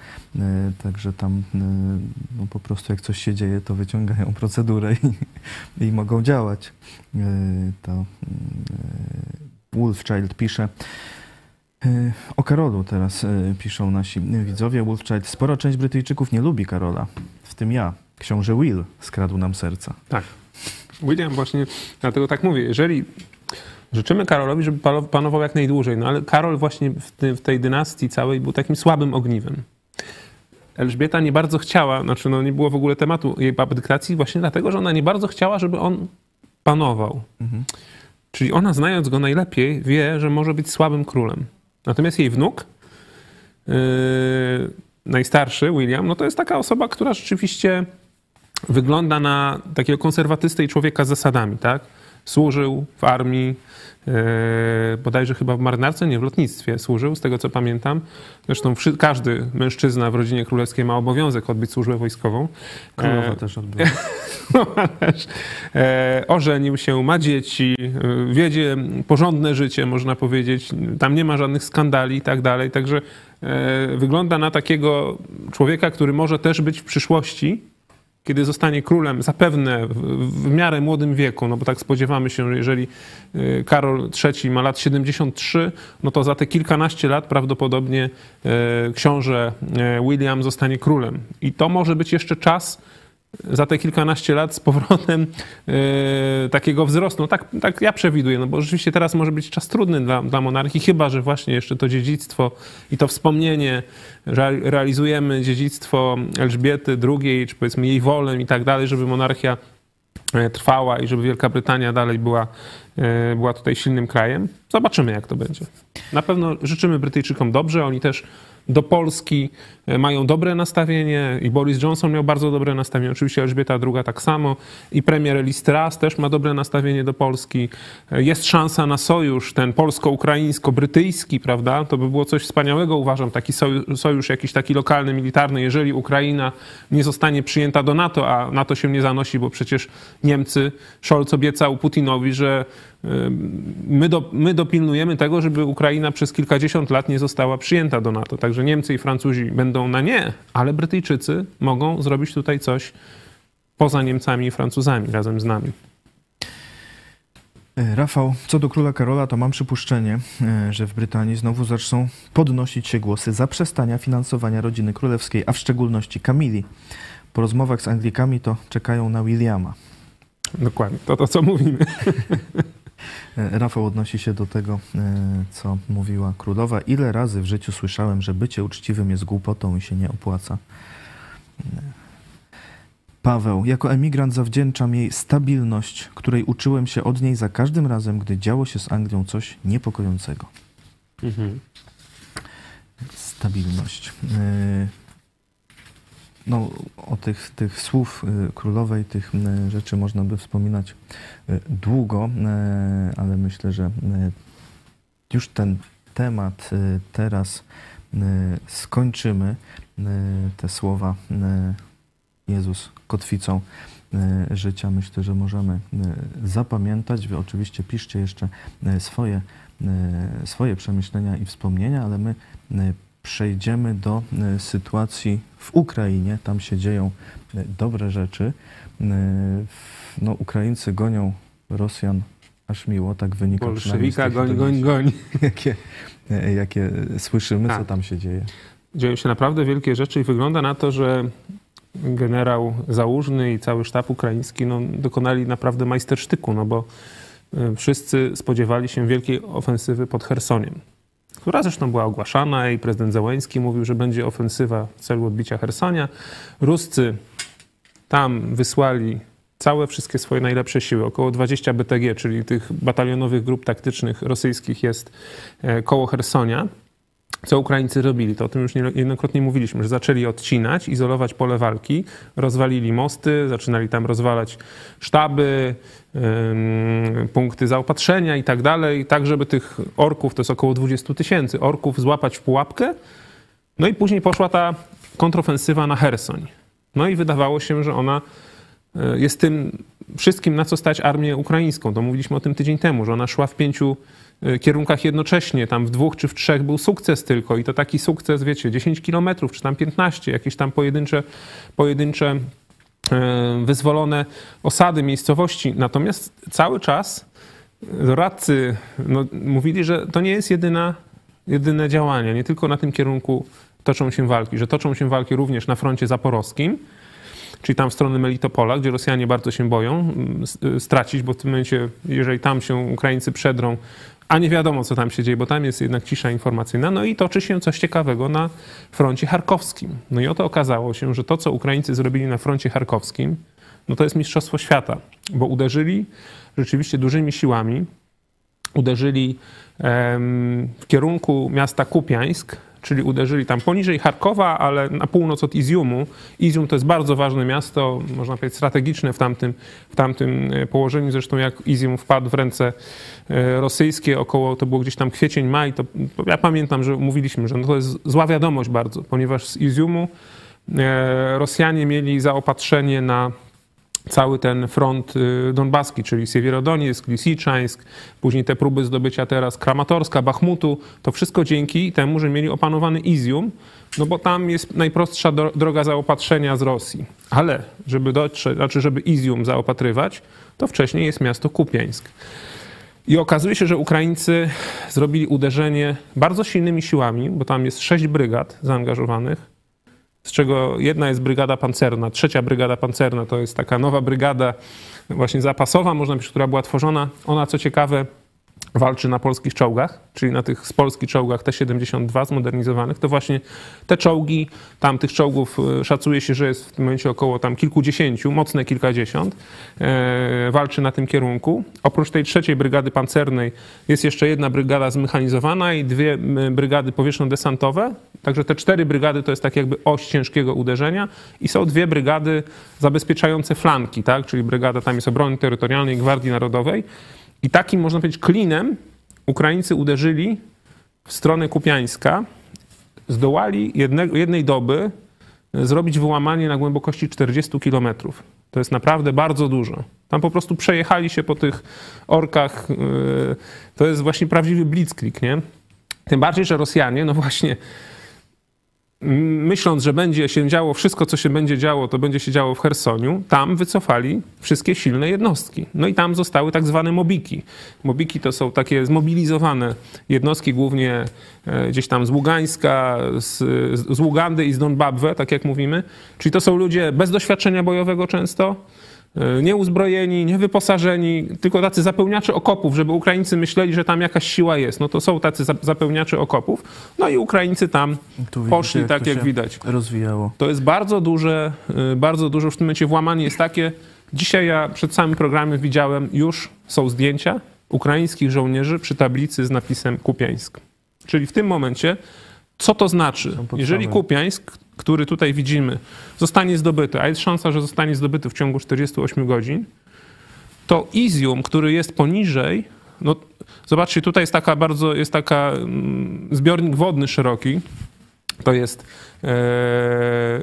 Także tam no, po prostu jak coś się dzieje, to wyciągają (laughs) procedurę i, i mogą działać. To Wolfchild pisze, o Karolu teraz e, piszą nasi widzowie. Wolfchild. Spora część Brytyjczyków nie lubi Karola, w tym ja. Książę Will skradł nam serca. Tak. William właśnie, dlatego tak mówię, jeżeli życzymy Karolowi, żeby panował jak najdłużej, no ale Karol właśnie w tej dynastii całej był takim słabym ogniwem. Elżbieta nie bardzo chciała, znaczy no nie było w ogóle tematu jej abdykacji właśnie dlatego, że ona nie bardzo chciała, żeby on panował. Mhm. Czyli ona znając go najlepiej wie, że może być słabym królem. Natomiast jej wnuk, yy, najstarszy, William, no to jest taka osoba, która rzeczywiście wygląda na takiego konserwatystę i człowieka z zasadami, tak? Służył w armii, E, bodajże chyba w marynarce, nie w lotnictwie służył, z tego co pamiętam. Zresztą każdy mężczyzna w rodzinie królewskiej ma obowiązek odbyć służbę wojskową. Królowa e, też odbyła. (laughs) no, też. E, ożenił się, ma dzieci, wiedzie porządne życie, można powiedzieć. Tam nie ma żadnych skandali i tak dalej. Także wygląda na takiego człowieka, który może też być w przyszłości kiedy zostanie królem, zapewne w, miarę młodym wieku, no bo tak spodziewamy się, że jeżeli y, Karol III ma lat 73, no to za te kilkanaście lat prawdopodobnie y, książę y, William zostanie królem. I to może być jeszcze czas, za te kilkanaście lat z powrotem yy, takiego wzrostu. No tak, tak ja przewiduję, no bo rzeczywiście teraz może być czas trudny dla, dla monarchii, chyba że właśnie jeszcze to dziedzictwo i to wspomnienie, że realizujemy dziedzictwo Elżbiety II, czy powiedzmy jej wolę i tak dalej, żeby monarchia e, trwała i żeby Wielka Brytania dalej była, e, była tutaj silnym krajem. Zobaczymy, jak to będzie. Na pewno życzymy Brytyjczykom dobrze, oni też do Polski e, mają dobre nastawienie i Boris Johnson miał bardzo dobre nastawienie, oczywiście Elżbieta II tak samo i premier Liz Truss też ma dobre nastawienie do Polski. E, jest szansa na sojusz, ten polsko-ukraińsko-brytyjski, prawda? To by było coś wspaniałego, uważam, taki sojusz, sojusz jakiś taki lokalny, militarny, jeżeli Ukraina nie zostanie przyjęta do NATO, a NATO się nie zanosi, bo przecież Niemcy, Scholz obiecał Putinowi, że My, do, my dopilnujemy tego, żeby Ukraina przez kilkadziesiąt lat nie została przyjęta do NATO. Także Niemcy i Francuzi będą na nie, ale Brytyjczycy mogą zrobić tutaj coś poza Niemcami i Francuzami razem z nami. E, Rafał, co do króla Karola, to mam przypuszczenie, e, że w Brytanii znowu zaczną podnosić się głosy zaprzestania finansowania rodziny królewskiej, a w szczególności Kamili. Po rozmowach z Anglikami to czekają na Williama. Dokładnie, to to co mówimy. (laughs) E, Rafał odnosi się do tego, e, co mówiła królowa. Ile razy w życiu słyszałem, że bycie uczciwym jest głupotą i się nie opłaca. E, Paweł, jako emigrant zawdzięczam jej stabilność, której uczyłem się od niej za każdym razem, gdy działo się z Anglią coś niepokojącego. Mhm. Stabilność no, o tych, tych słów y, królowej, tych y, rzeczy można by wspominać y, długo, ale myślę, że już ten temat teraz skończymy. Te słowa Jezus kotwicą życia myślę, że możemy zapamiętać. Wy oczywiście piszcie jeszcze swoje, swoje przemyślenia i wspomnienia, ale my przejdziemy do e, sytuacji w Ukrainie. Tam się dzieją e, dobre rzeczy. E, no, Ukraińcy gonią Rosjan aż miło, tak wynika Bolszewika goń, goń, goń. (laughs) Jakie, jakie słyszymy, co tak. tam się dzieje. Dzieją się naprawdę wielkie rzeczy i wygląda na to, że generał Załużny i cały sztab ukraiński no, dokonali naprawdę majstersztyku, no bo wszyscy spodziewali się wielkiej ofensywy pod Chersoniem która zresztą była ogłaszana i prezydent Załański mówił, że będzie ofensywa w celu odbicia Hersonia. Ruscy tam wysłali całe wszystkie swoje najlepsze siły. Około 20 BTG, czyli tych batalionowych grup taktycznych rosyjskich jest e, koło Hersonia. Co Ukraińcy robili, to o tym już niejednokrotnie mówiliśmy, że zaczęli odcinać, izolować pole walki, rozwalili mosty, zaczynali tam rozwalać sztaby, punkty zaopatrzenia i tak dalej, tak żeby tych orków, to jest około 20 tysięcy orków, złapać w pułapkę. No i później poszła ta kontrofensywa na Hersoń. No i wydawało się, że ona e, jest tym wszystkim, na co stać armię ukraińską. To mówiliśmy o tym tydzień temu, że ona szła w pięciu e, kierunkach jednocześnie. Tam w dwóch czy w trzech był sukces tylko i to taki sukces, wiecie, 10 kilometrów czy tam 15, jakieś tam pojedyncze, pojedyncze e, wyzwolone osady, miejscowości. Natomiast cały czas doradcy no, mówili, że to nie jest jedyna, jedyne działanie, nie tylko na tym kierunku toczą się walki, że toczą się walki również na froncie zaporowskim, czyli tam w stronę Melitopola, gdzie Rosjanie bardzo się boją stracić, bo w tym momencie, jeżeli tam się Ukraińcy przedrą, a nie wiadomo, co tam się dzieje, bo tam jest jednak cisza informacyjna. No i toczy się coś ciekawego na froncie charkowskim. No i oto okazało się, że to, co Ukraińcy zrobili na froncie charkowskim, no to jest mistrzostwo świata, bo uderzyli rzeczywiście dużymi siłami, uderzyli w kierunku miasta Kupiańsk, czyli uderzyli tam poniżej Charkowa, ale na północ od Iziumu. Izium to jest bardzo ważne miasto, można powiedzieć strategiczne w tamtym, w tamtym e, położeniu. Zresztą jak Izium wpadł w ręce e, rosyjskie, około, to było gdzieś tam kwiecień, maj, to, ja pamiętam, że mówiliśmy, że no to jest zła wiadomość bardzo, ponieważ z Iziumu e, Rosjanie mieli zaopatrzenie na cały ten front y, donbaski, czyli Siewierodoniec, Lisiczańsk, później te próby zdobycia teraz Kramatorska, Bachmutu, to wszystko dzięki temu, że mieli opanowany Izium, no bo tam jest najprostsza droga zaopatrzenia z Rosji. Ale żeby dotrzeć, znaczy żeby Izium zaopatrywać, to wcześniej jest miasto Kupiańsk. I okazuje się, że Ukraińcy zrobili uderzenie bardzo silnymi siłami, bo tam jest sześć brygad zaangażowanych, z czego jedna jest brygada pancerna, trzecia brygada pancerna to jest taka nowa brygada właśnie zapasowa, można powiedzieć, która była tworzona. Ona, co ciekawe, walczy na polskich czołgach, czyli na tych z polskich czołgach T-72 zmodernizowanych, to właśnie te czołgi, tam tych czołgów e, szacuje się, że jest w tym momencie około tam kilkudziesięciu, mocne kilkadziesiąt, e, walczy na tym kierunku. Oprócz tej trzeciej brygady pancernej jest jeszcze jedna brygada zmechanizowana i dwie brygady powietrzno-desantowe, także te cztery brygady to jest tak jakby oś ciężkiego uderzenia i są dwie brygady zabezpieczające flanki, tak, czyli brygada tam jest obrony terytorialnej Gwardii Narodowej, i takim, można powiedzieć, klinem Ukraińcy uderzyli w stronę Kupiańska, zdołali jednej doby zrobić wyłamanie na głębokości 40 kilometrów. To jest naprawdę bardzo dużo. Tam po prostu przejechali się po tych orkach. Yy, to jest właśnie prawdziwy blitzkrieg, nie? Tym bardziej, że Rosjanie, no właśnie, myśląc, że będzie się działo wszystko, co się będzie działo, to będzie się działo w Hersoniu, tam wycofali wszystkie silne jednostki. No i tam zostały tak zwane mobiki. Mobiki to są takie zmobilizowane jednostki, głównie e, gdzieś tam z Ługańska, z, z Ługandy i z Donbabwe, tak jak mówimy. Czyli to są ludzie bez doświadczenia bojowego często, nieuzbrojeni, niewyposażeni, tylko tacy zapełniacze okopów, żeby Ukraińcy myśleli, że tam jakaś siła jest. No to są tacy zapełniacze okopów. No i Ukraińcy tam poszli, tak jak widać. Rozwijało. To jest bardzo duże, e, bardzo duże w tym momencie włamanie jest takie. Dzisiaj ja przed samym programem widziałem, już są zdjęcia ukraińskich żołnierzy przy tablicy z napisem Kupiańsk. Czyli w tym momencie, co to znaczy? Jeżeli Kupiańsk, który tutaj widzimy, zostanie zdobyty, a jest szansa, że zostanie zdobyty w ciągu 48 godzin, to Izium, który jest poniżej, no zobaczcie, tutaj jest taka bardzo, jest taka mm, zbiornik wodny szeroki, to jest e,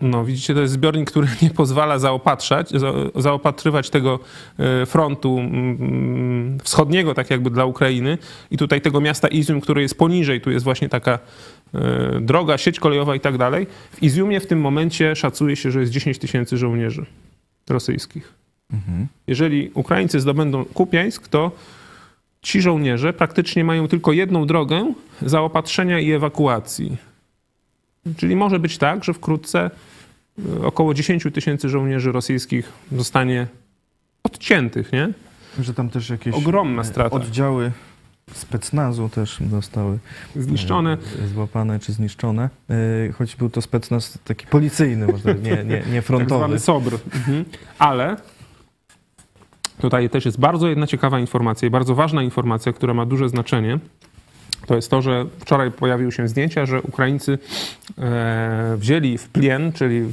no, widzicie, to jest zbiornik, który (laughs) nie pozwala zaopatrzać, zaopatrywać tego e, frontu mm, wschodniego, tak jakby dla Ukrainy. I tutaj tego miasta Izium, które jest poniżej, tu jest właśnie taka droga, sieć kolejowa i tak dalej. W Iziumie w tym momencie szacuje się, że jest 10 tysięcy żołnierzy rosyjskich. Mhm. Jeżeli Ukraińcy zdobędą Kupiańsk, to ci żołnierze praktycznie mają tylko jedną drogę zaopatrzenia i ewakuacji. Czyli może być tak, że wkrótce około 10 tysięcy żołnierzy rosyjskich zostanie odciętych, nie? Że tam też jakieś Ogromna strata. oddziały specnazu też zostały zniszczone, e, złapane czy zniszczone. E, choć był to specnaz taki policyjny, może nie, nie, nie frontowy. (laughs) Tak zwany SOBR. Mhm. Ale tutaj też jest bardzo jedna ciekawa informacja i bardzo ważna informacja, która ma duże znaczenie. to jest to, że wczoraj pojawiły się zdjęcia, że Ukraińcy e, wzięli w plien, czyli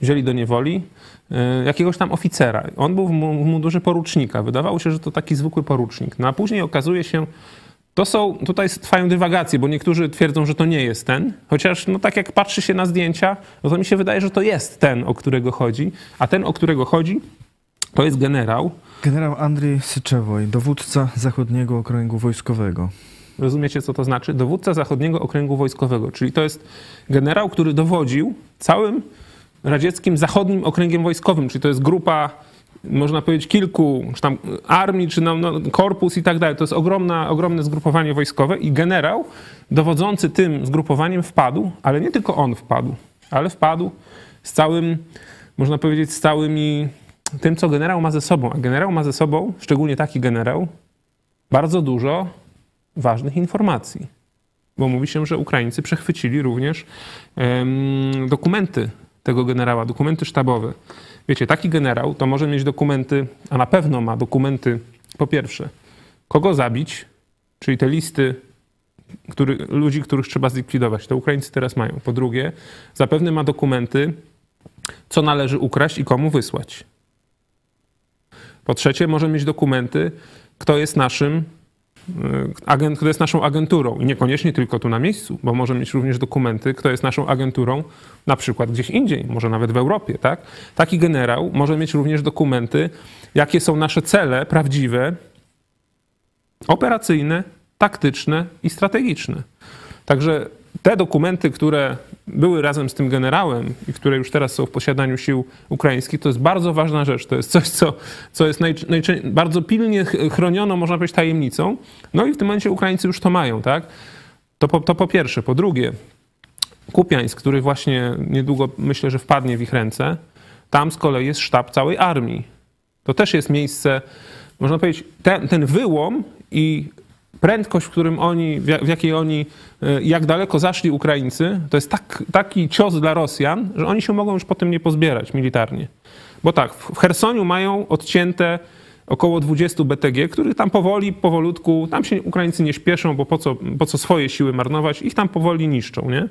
wzięli do niewoli jakiegoś tam oficera. On był w mundurze porucznika. Wydawało się, że to taki zwykły porucznik. No a później okazuje się, to są, tutaj trwają dywagacje, bo niektórzy twierdzą, że to nie jest ten, chociaż no tak jak patrzy się na zdjęcia, no to mi się wydaje, że to jest ten, o którego chodzi, a ten, o którego chodzi, to jest generał. Generał Andrzej Syczewoj, dowódca Zachodniego Okręgu Wojskowego. Rozumiecie, co to znaczy? Dowódca Zachodniego Okręgu Wojskowego, czyli to jest generał, który dowodził całym radzieckim Zachodnim Okręgiem Wojskowym, czyli to jest grupa można powiedzieć, kilku czy tam armii, czy no, no, korpus i tak dalej. To jest ogromna, ogromne zgrupowanie wojskowe i generał dowodzący tym zgrupowaniem wpadł, ale nie tylko on wpadł, ale wpadł z całym, można powiedzieć, z całymi tym, co generał ma ze sobą. A generał ma ze sobą, szczególnie taki generał, bardzo dużo ważnych informacji. Bo mówi się, że Ukraińcy przechwycili również um, dokumenty tego generała, dokumenty sztabowe. Wiecie, taki generał to może mieć dokumenty, a na pewno ma dokumenty, po pierwsze, kogo zabić, czyli te listy który, ludzi, których trzeba zlikwidować. To Ukraińcy teraz mają. Po drugie, zapewne ma dokumenty, co należy ukraść i komu wysłać. Po trzecie, może mieć dokumenty, kto jest naszym agent, kto jest naszą agenturą i niekoniecznie tylko tu na miejscu, bo może mieć również dokumenty, kto jest naszą agenturą na przykład gdzieś indziej, może nawet w Europie, tak? Taki generał może mieć również dokumenty, jakie są nasze cele prawdziwe, operacyjne, taktyczne i strategiczne. Także te dokumenty, które były razem z tym generałem i które już teraz są w posiadaniu sił ukraińskich, to jest bardzo ważna rzecz. To jest coś, co, co jest bardzo pilnie chroniono, można powiedzieć, tajemnicą. No i w tym momencie Ukraińcy już to mają, tak? To po, to po pierwsze. Po drugie, Kupiańsk, który właśnie niedługo myślę, że wpadnie w ich ręce, tam z kolei jest sztab całej armii. To też jest miejsce, można powiedzieć, ten, ten wyłom i prędkość, w którym oni, w jakiej oni, e, jak daleko zaszli Ukraińcy, to jest tak, taki cios dla Rosjan, że oni się mogą już potem nie pozbierać militarnie. Bo tak, w Chersoniu mają odcięte około 20 BTG, których tam powoli, powolutku, tam się Ukraińcy nie śpieszą, bo po co, po co swoje siły marnować, ich tam powoli niszczą, nie?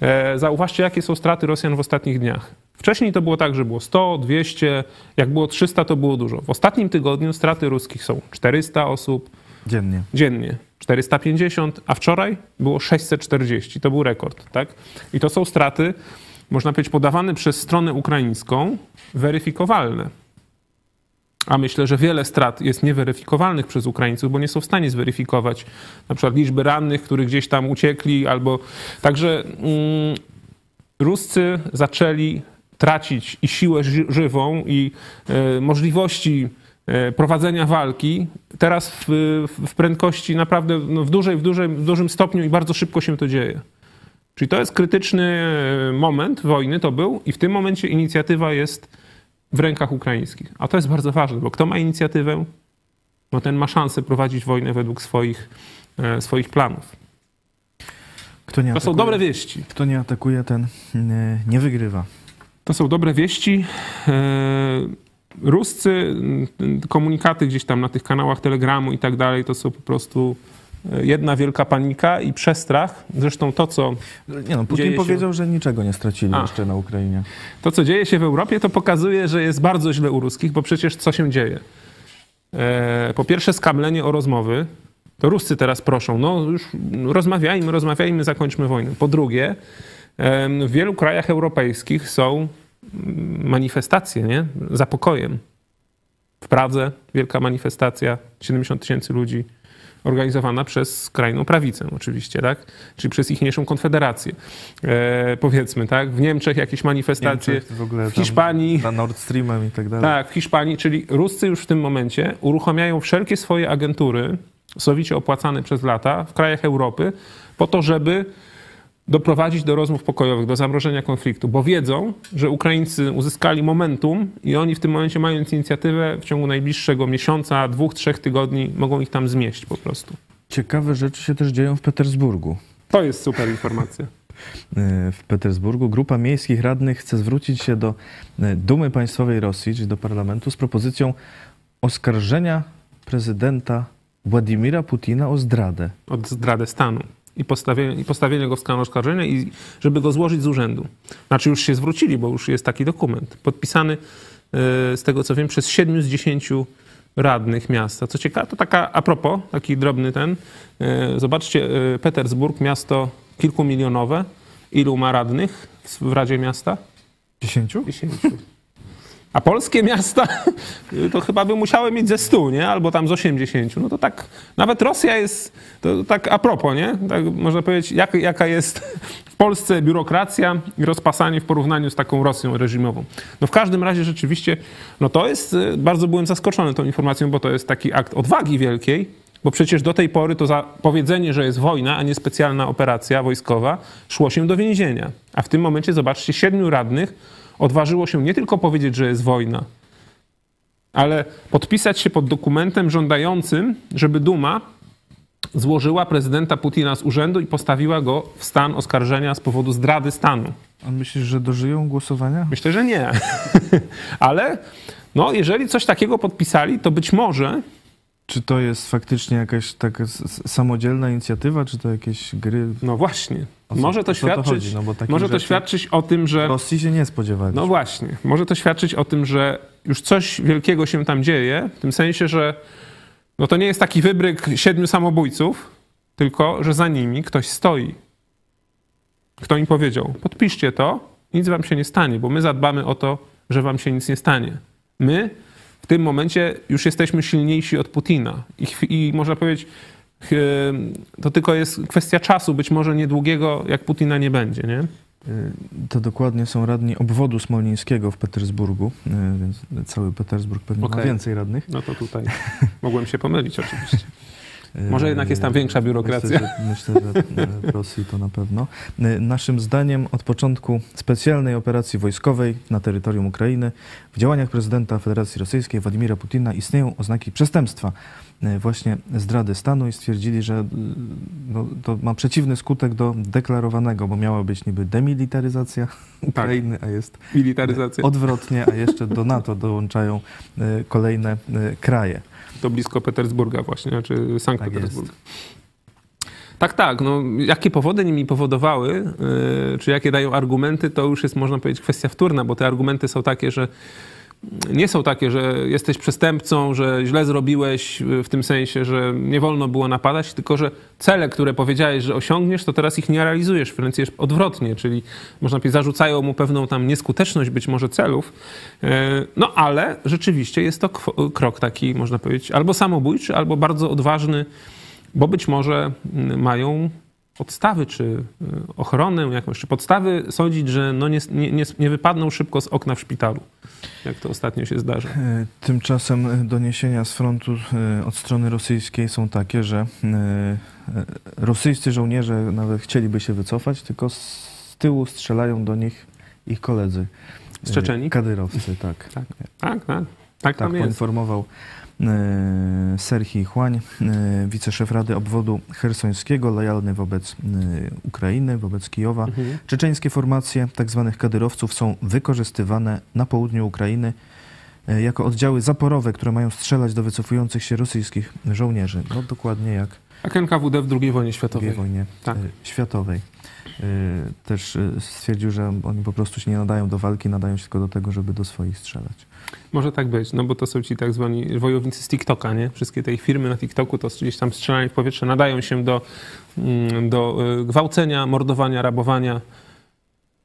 E, zauważcie, jakie są straty Rosjan w ostatnich dniach. Wcześniej to było tak, że było 100, 200, jak było 300, to było dużo. W ostatnim tygodniu straty ruskich są 400 osób, Dziennie. Dziennie. 450, a wczoraj było 640. To był rekord, tak? I to są straty, można powiedzieć, podawane przez stronę ukraińską, weryfikowalne. A myślę, że wiele strat jest nieweryfikowalnych przez Ukraińców, bo nie są w stanie zweryfikować na przykład liczby rannych, którzy gdzieś tam uciekli, albo. Także mm, Ruscy zaczęli tracić i siłę żywą, i y, możliwości prowadzenia walki teraz w, w prędkości naprawdę no w, dużej, w, dużej, w dużym stopniu i bardzo szybko się to dzieje. Czyli to jest krytyczny e, moment wojny, to był, i w tym momencie inicjatywa jest w rękach ukraińskich. A to jest bardzo ważne, bo kto ma inicjatywę, no ten ma szansę prowadzić wojnę według swoich, e, swoich planów. to atakuje, są dobre wieści. Kto nie atakuje, ten nie, nie wygrywa. To są dobre wieści. Ruscy mm, komunikaty gdzieś tam na tych kanałach Telegramu i tak dalej, to są po prostu e, jedna wielka panika i przestrach. Zresztą to, co. Nie no, Putin powiedział, się... że niczego nie stracili A. jeszcze na Ukrainie. To, co dzieje się w Europie, to pokazuje, że jest bardzo źle u ruskich, bo przecież co się dzieje? E, po pierwsze, skamlenie o rozmowy. To Ruscy teraz proszą, no już rozmawiajmy, rozmawiajmy, zakończmy wojnę. Po drugie, w wielu krajach europejskich są manifestacje, nie? Za pokojem. W Pradze wielka manifestacja, 70 tysięcy ludzi, organizowana przez skrajną prawicę oczywiście, tak? Czyli przez ichniejszą konfederację, e, powiedzmy, tak? W Niemczech jakieś manifestacje, Niemczech, w, w Hiszpanii... Na Nord Streamem i tak dalej. Tak, w Hiszpanii, czyli Ruscy już w tym momencie uruchamiają wszelkie swoje agentury, sowicie opłacane przez lata, w krajach Europy, po to, żeby doprowadzić do rozmów pokojowych, do zamrożenia konfliktu, bo wiedzą, że Ukraińcy uzyskali momentum i oni w tym momencie, mając inicjatywę, w ciągu najbliższego miesiąca, dwóch, trzech tygodni, mogą ich tam zmieść po prostu. Ciekawe rzeczy się też dzieją w Petersburgu. To jest super informacja. (laughs) W Petersburgu grupa miejskich radnych chce zwrócić się do e, Dumy Państwowej Rosji, czyli do parlamentu, z propozycją oskarżenia prezydenta Władimira Putina o zdradę. od zdradę stanu i postawienie, i postawienie go w stan oskarżenia i żeby go złożyć z urzędu. Znaczy już się zwrócili, bo już jest taki dokument podpisany e, z tego co wiem przez 7 z 10 radnych miasta. Co ciekawe, to taka a propos, taki drobny ten. e, Zobaczcie, e, Petersburg, miasto kilkumilionowe. Ilu ma radnych w Radzie Miasta? Dziesięciu? 10. A polskie miasta to chyba by musiały mieć ze 100, nie? Albo tam z 80. No to tak, nawet Rosja jest, to tak a propos, nie? Tak można powiedzieć, jak, jaka jest w Polsce biurokracja i rozpasanie w porównaniu z taką Rosją reżimową. No w każdym razie rzeczywiście, no to jest, y, bardzo byłem zaskoczony tą informacją, bo to jest taki akt odwagi wielkiej, bo przecież do tej pory to za powiedzenie, że jest wojna, a nie specjalna operacja wojskowa, szło się do więzienia. A w tym momencie, zobaczcie, siedmiu radnych odważyło się nie tylko powiedzieć, że jest wojna, ale podpisać się pod dokumentem żądającym, żeby Duma złożyła prezydenta Putina z urzędu i postawiła go w stan oskarżenia z powodu zdrady stanu. A myślisz, że dożyją głosowania? Myślę, że nie. (laughs) ale no, jeżeli coś takiego podpisali, to być może Czy to jest faktycznie jakaś taka samodzielna inicjatywa, czy to jakieś gry? No właśnie. Co- może to to świadczyć, chodzi? No może to świadczyć o tym, że. Rosji się nie spodziewali. No właśnie. Może to świadczyć o tym, że już coś wielkiego się tam dzieje, w tym sensie, że no to nie jest taki wybryk siedmiu samobójców, tylko że za nimi ktoś stoi. Kto im powiedział: podpiszcie to, nic wam się nie stanie, bo my zadbamy o to, że wam się nic nie stanie. My w tym momencie już jesteśmy silniejsi od Putina. I, i można powiedzieć, to tylko jest kwestia czasu, być może niedługiego, jak Putina nie będzie, nie? Y, To dokładnie są radni obwodu smolnińskiego w Petersburgu, y, więc cały Petersburg pewnie ma Okej. więcej radnych. No to tutaj (laughs) mogłem się pomylić oczywiście. Y, Może jednak jest tam większa biurokracja. Myślę, że, myślę, że w Rosji to na pewno. Naszym zdaniem od początku specjalnej operacji wojskowej na terytorium Ukrainy w działaniach prezydenta Federacji Rosyjskiej Władimira Putina istnieją oznaki przestępstwa, właśnie zdrady stanu i stwierdzili, że y, no, to ma przeciwny skutek do deklarowanego, bo miała być niby demilitaryzacja Ukrainy, a jest Militaryzacja. odwrotnie, a jeszcze do NATO dołączają kolejne kraje. To blisko Petersburga właśnie, znaczy Sankt Tak Petersburg. Tak, tak. No, jakie powody nimi powodowały, czy jakie dają argumenty, to już jest, można powiedzieć, kwestia wtórna, bo te argumenty są takie, że nie są takie, że jesteś przestępcą, że źle zrobiłeś yy, w tym sensie, że nie wolno było napadać, tylko że cele, które powiedziałeś, że osiągniesz, to teraz ich nie realizujesz, wręcz odwrotnie, czyli można powiedzieć, zarzucają mu pewną tam nieskuteczność być może celów, Yy, no ale rzeczywiście jest to krok taki, można powiedzieć, albo samobójczy, albo bardzo odważny, bo być może mm, mają podstawy, czy y, ochronę jakąś, czy podstawy sądzić, że no nie, nie, nie, wypadną szybko z okna w szpitalu, jak to ostatnio się zdarza. E, Tymczasem doniesienia z frontu e, od strony rosyjskiej są takie, że e, rosyjscy żołnierze nawet chcieliby się wycofać, tylko z tyłu strzelają do nich ich koledzy. Z Czeczenii? Kadyrowcy, tak. Tak, tak, tak, tak Tak jest. poinformował e, Serhii Chłań, e, wiceszef Rady Obwodu Chersońskiego, lojalny wobec e, Ukrainy, wobec Kijowa. Mhm. Czeczeńskie formacje tzw. kadyrowców są wykorzystywane na południu Ukrainy jako oddziały zaporowe, które mają strzelać do wycofujących się rosyjskich żołnierzy. No dokładnie jak Jak NKWD w II wojnie światowej. II wojnie Tak. światowej. Też stwierdził, że oni po prostu się nie nadają do walki, nadają się tylko do tego, żeby do swoich strzelać. Może tak być, no bo to są ci tak zwani wojownicy z TikToka, nie? Wszystkie te firmy na TikToku to gdzieś tam strzelanie w powietrze nadają się do, mm, do y, gwałcenia, mordowania, rabowania.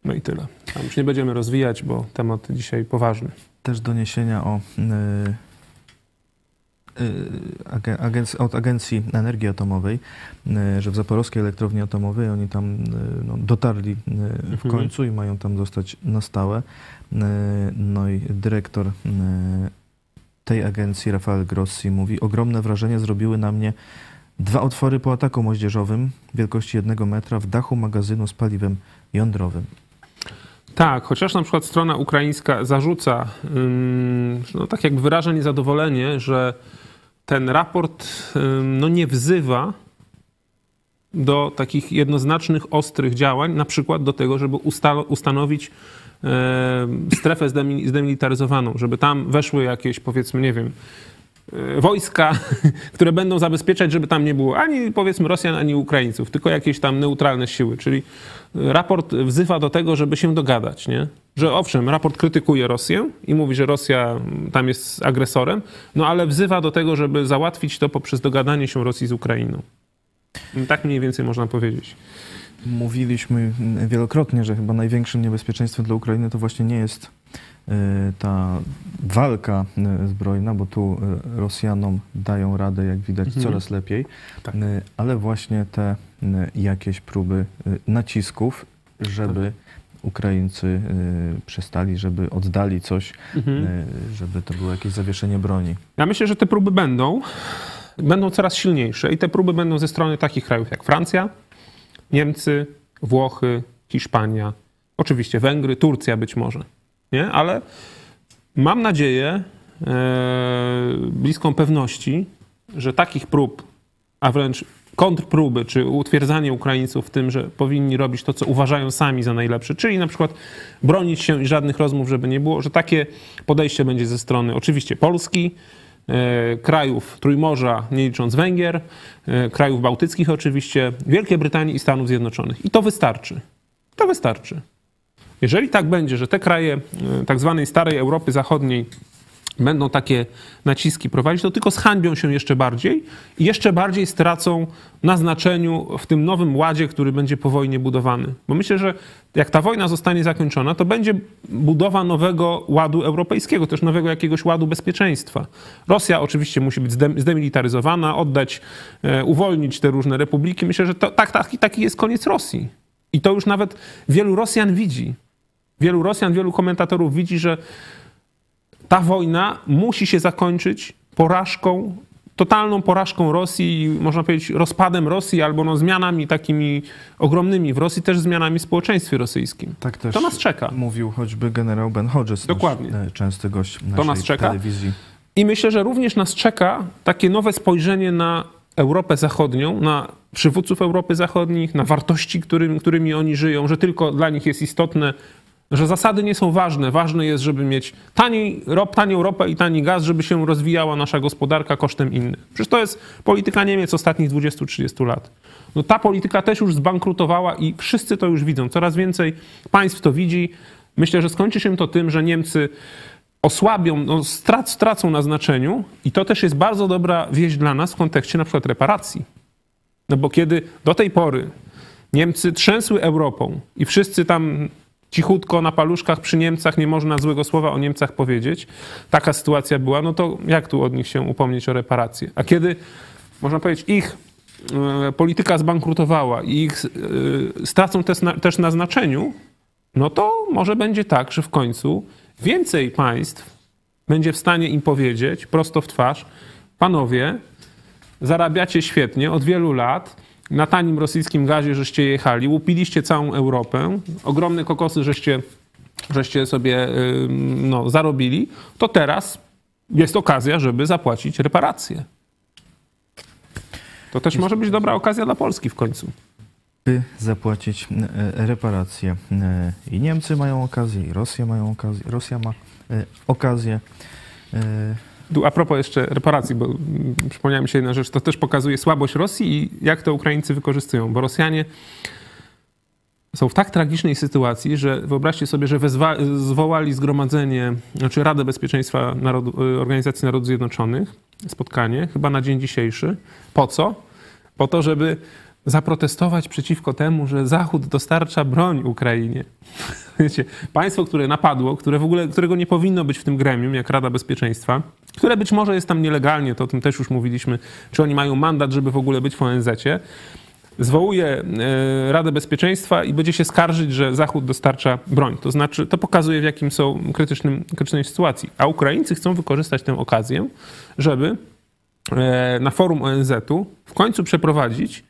No i tyle. Tam już nie będziemy rozwijać, bo temat dzisiaj poważny. Też doniesienia o, e, e, agen- agenc- od Agencji Energii Atomowej, e, że w zaporowskiej elektrowni atomowej oni tam e, no, dotarli w Mhm. końcu i mają tam zostać na stałe. No i dyrektor tej agencji, Rafael Grossi, mówi: Ogromne wrażenie zrobiły na mnie dwa otwory po ataku moździerzowym wielkości jednego metra w dachu magazynu z paliwem jądrowym. Tak, chociaż na przykład strona ukraińska zarzuca, no tak jakby wyraża niezadowolenie, że ten raport no nie wzywa do takich jednoznacznych, ostrych działań, na przykład do tego, żeby usta- ustanowić em, strefę zdemi- zdemilitaryzowaną, żeby tam weszły jakieś, powiedzmy, nie wiem, e, wojska, (laughs) które będą zabezpieczać, żeby tam nie było ani powiedzmy Rosjan, ani Ukraińców, tylko jakieś tam neutralne siły. Czyli raport wzywa do tego, żeby się dogadać, nie? Że owszem, raport krytykuje Rosję i mówi, że Rosja tam jest agresorem, no ale wzywa do tego, żeby załatwić to poprzez dogadanie się Rosji z Ukrainą. Tak mniej więcej można powiedzieć. Mówiliśmy wielokrotnie, że chyba największym niebezpieczeństwem dla Ukrainy to właśnie nie jest e, ta walka e, zbrojna, bo tu e, Rosjanom dają radę, jak widać, Mhm. coraz lepiej, Tak. ale właśnie te jakieś próby nacisków, żeby Tak. Ukraińcy e, przestali, żeby oddali coś, Mhm. e, żeby to było jakieś zawieszenie broni. Ja myślę, że te próby będą, będą coraz silniejsze i te próby będą ze strony takich krajów jak Francja, Niemcy, Włochy, Hiszpania, oczywiście Węgry, Turcja być może, nie? Ale mam nadzieję, e, bliską pewności, że takich prób, a wręcz kontrpróby, czy utwierdzanie Ukraińców w tym, że powinni robić to, co uważają sami za najlepsze, czyli na przykład bronić się i żadnych rozmów, żeby nie było, że takie podejście będzie ze strony oczywiście Polski, e, krajów Trójmorza, nie licząc Węgier, e, krajów bałtyckich oczywiście, Wielkiej Brytanii i Stanów Zjednoczonych. I to wystarczy. To wystarczy. Jeżeli tak będzie, że te kraje e, tak zwanej starej Europy Zachodniej będą takie naciski prowadzić, to tylko zhańbią się jeszcze bardziej i jeszcze bardziej stracą na znaczeniu w tym nowym ładzie, który będzie po wojnie budowany. Bo myślę, że jak ta wojna zostanie zakończona, to będzie budowa nowego ładu europejskiego, też nowego jakiegoś ładu bezpieczeństwa. Rosja oczywiście musi być zdem- zdemilitaryzowana, oddać, e, uwolnić te różne republiki. Myślę, że to, tak, taki, taki jest koniec Rosji. I to już nawet wielu Rosjan widzi. Wielu Rosjan, wielu komentatorów widzi, że ta wojna musi się zakończyć porażką, totalną porażką Rosji, można powiedzieć rozpadem Rosji albo no zmianami takimi ogromnymi w Rosji, też zmianami w społeczeństwie rosyjskim. Tak też To nas czeka. mówił choćby generał Ben Hodges, Dokładnie. nasz e, częsty gość naszej nas czeka. telewizji. I myślę, że również nas czeka takie nowe spojrzenie na Europę Zachodnią, na przywódców Europy Zachodnich, na wartości, którym, którymi oni żyją, że tylko dla nich jest istotne, że zasady nie są ważne. Ważne jest, żeby mieć taniej, rop, tanią ropę i tani gaz, żeby się rozwijała nasza gospodarka kosztem innych. Przecież to jest polityka Niemiec ostatnich 20-30 lat. No ta polityka też już zbankrutowała i wszyscy to już widzą. Coraz więcej państw to widzi. Myślę, że skończy się to tym, że Niemcy osłabią, no, strac, stracą na znaczeniu i to też jest bardzo dobra wieść dla nas w kontekście na przykład reparacji. No bo kiedy do tej pory Niemcy trzęsły Europą i wszyscy tam cichutko na paluszkach przy Niemcach, nie można złego słowa o Niemcach powiedzieć, taka sytuacja była, no to jak tu od nich się upomnieć o reparacje? A kiedy, można powiedzieć, ich e, polityka zbankrutowała i ich e, stracą też na, też na znaczeniu, no to może będzie tak, że w końcu więcej państw będzie w stanie im powiedzieć prosto w twarz: Panowie, zarabiacie świetnie od wielu lat. Na tanim rosyjskim gazie żeście jechali, łupiliście całą Europę, ogromne kokosy żeście, żeście sobie no, zarobili, to teraz jest okazja, żeby zapłacić reparacje. To też może być dobra okazja dla Polski w końcu. by zapłacić e, reparacje. E, I Niemcy mają okazję, i Rosja mają okazję, Rosja ma e, okazję. A propos jeszcze reparacji, bo mm, przypomniała mi się jedna rzecz, to też pokazuje słabość Rosji i jak to Ukraińcy wykorzystują, bo Rosjanie są w tak tragicznej sytuacji, że wyobraźcie sobie, że wezwa- zwołali zgromadzenie, znaczy Radę Bezpieczeństwa Narodu, y, Organizacji Narodów Zjednoczonych, spotkanie, chyba na dzień dzisiejszy. Po co? Po to, żeby zaprotestować przeciwko temu, że Zachód dostarcza broń Ukrainie. (laughs) Wiecie, państwo, które napadło, które w ogóle, którego nie powinno być w tym gremium, jak Rada Bezpieczeństwa, które być może jest tam nielegalnie, to o tym też już mówiliśmy, czy oni mają mandat, żeby w ogóle być w ONZ-cie, zwołuje Radę Bezpieczeństwa i będzie się skarżyć, że Zachód dostarcza broń. To znaczy, to pokazuje, w jakim są krytycznym, krytycznej sytuacji. A Ukraińcy chcą wykorzystać tę okazję, żeby e, na forum ONZ-u w końcu przeprowadzić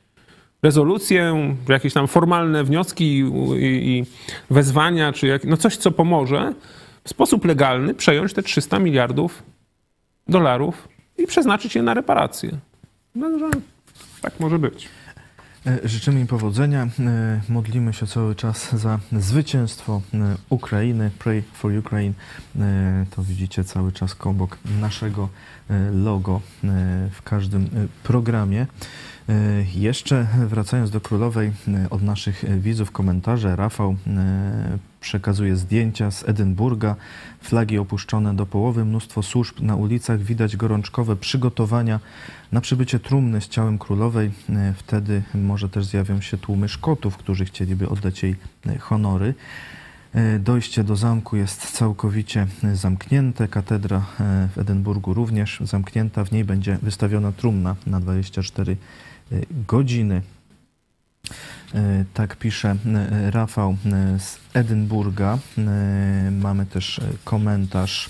rezolucję, jakieś tam formalne wnioski i wezwania, czy jak, no coś, co pomoże w sposób legalny przejąć te 300 miliardów dolarów i przeznaczyć je na reparacje. No, że tak może być. E, życzymy im powodzenia. E, modlimy się cały czas za zwycięstwo e, Ukrainy. Pray for Ukraine. To widzicie cały czas obok naszego logo w każdym programie. Jeszcze wracając do królowej, od naszych widzów komentarze Rafał przekazuje zdjęcia z Edynburga, flagi opuszczone do połowy, mnóstwo służb na ulicach, widać gorączkowe przygotowania na przybycie trumny z ciałem królowej. E, wtedy może też zjawią się tłumy Szkotów, którzy chcieliby oddać jej e, honory. E, dojście do zamku jest całkowicie zamknięte. Katedra w Edynburgu również zamknięta. W niej będzie wystawiona trumna na 24 godziny. Tak pisze Rafał z Edynburga. Mamy też komentarz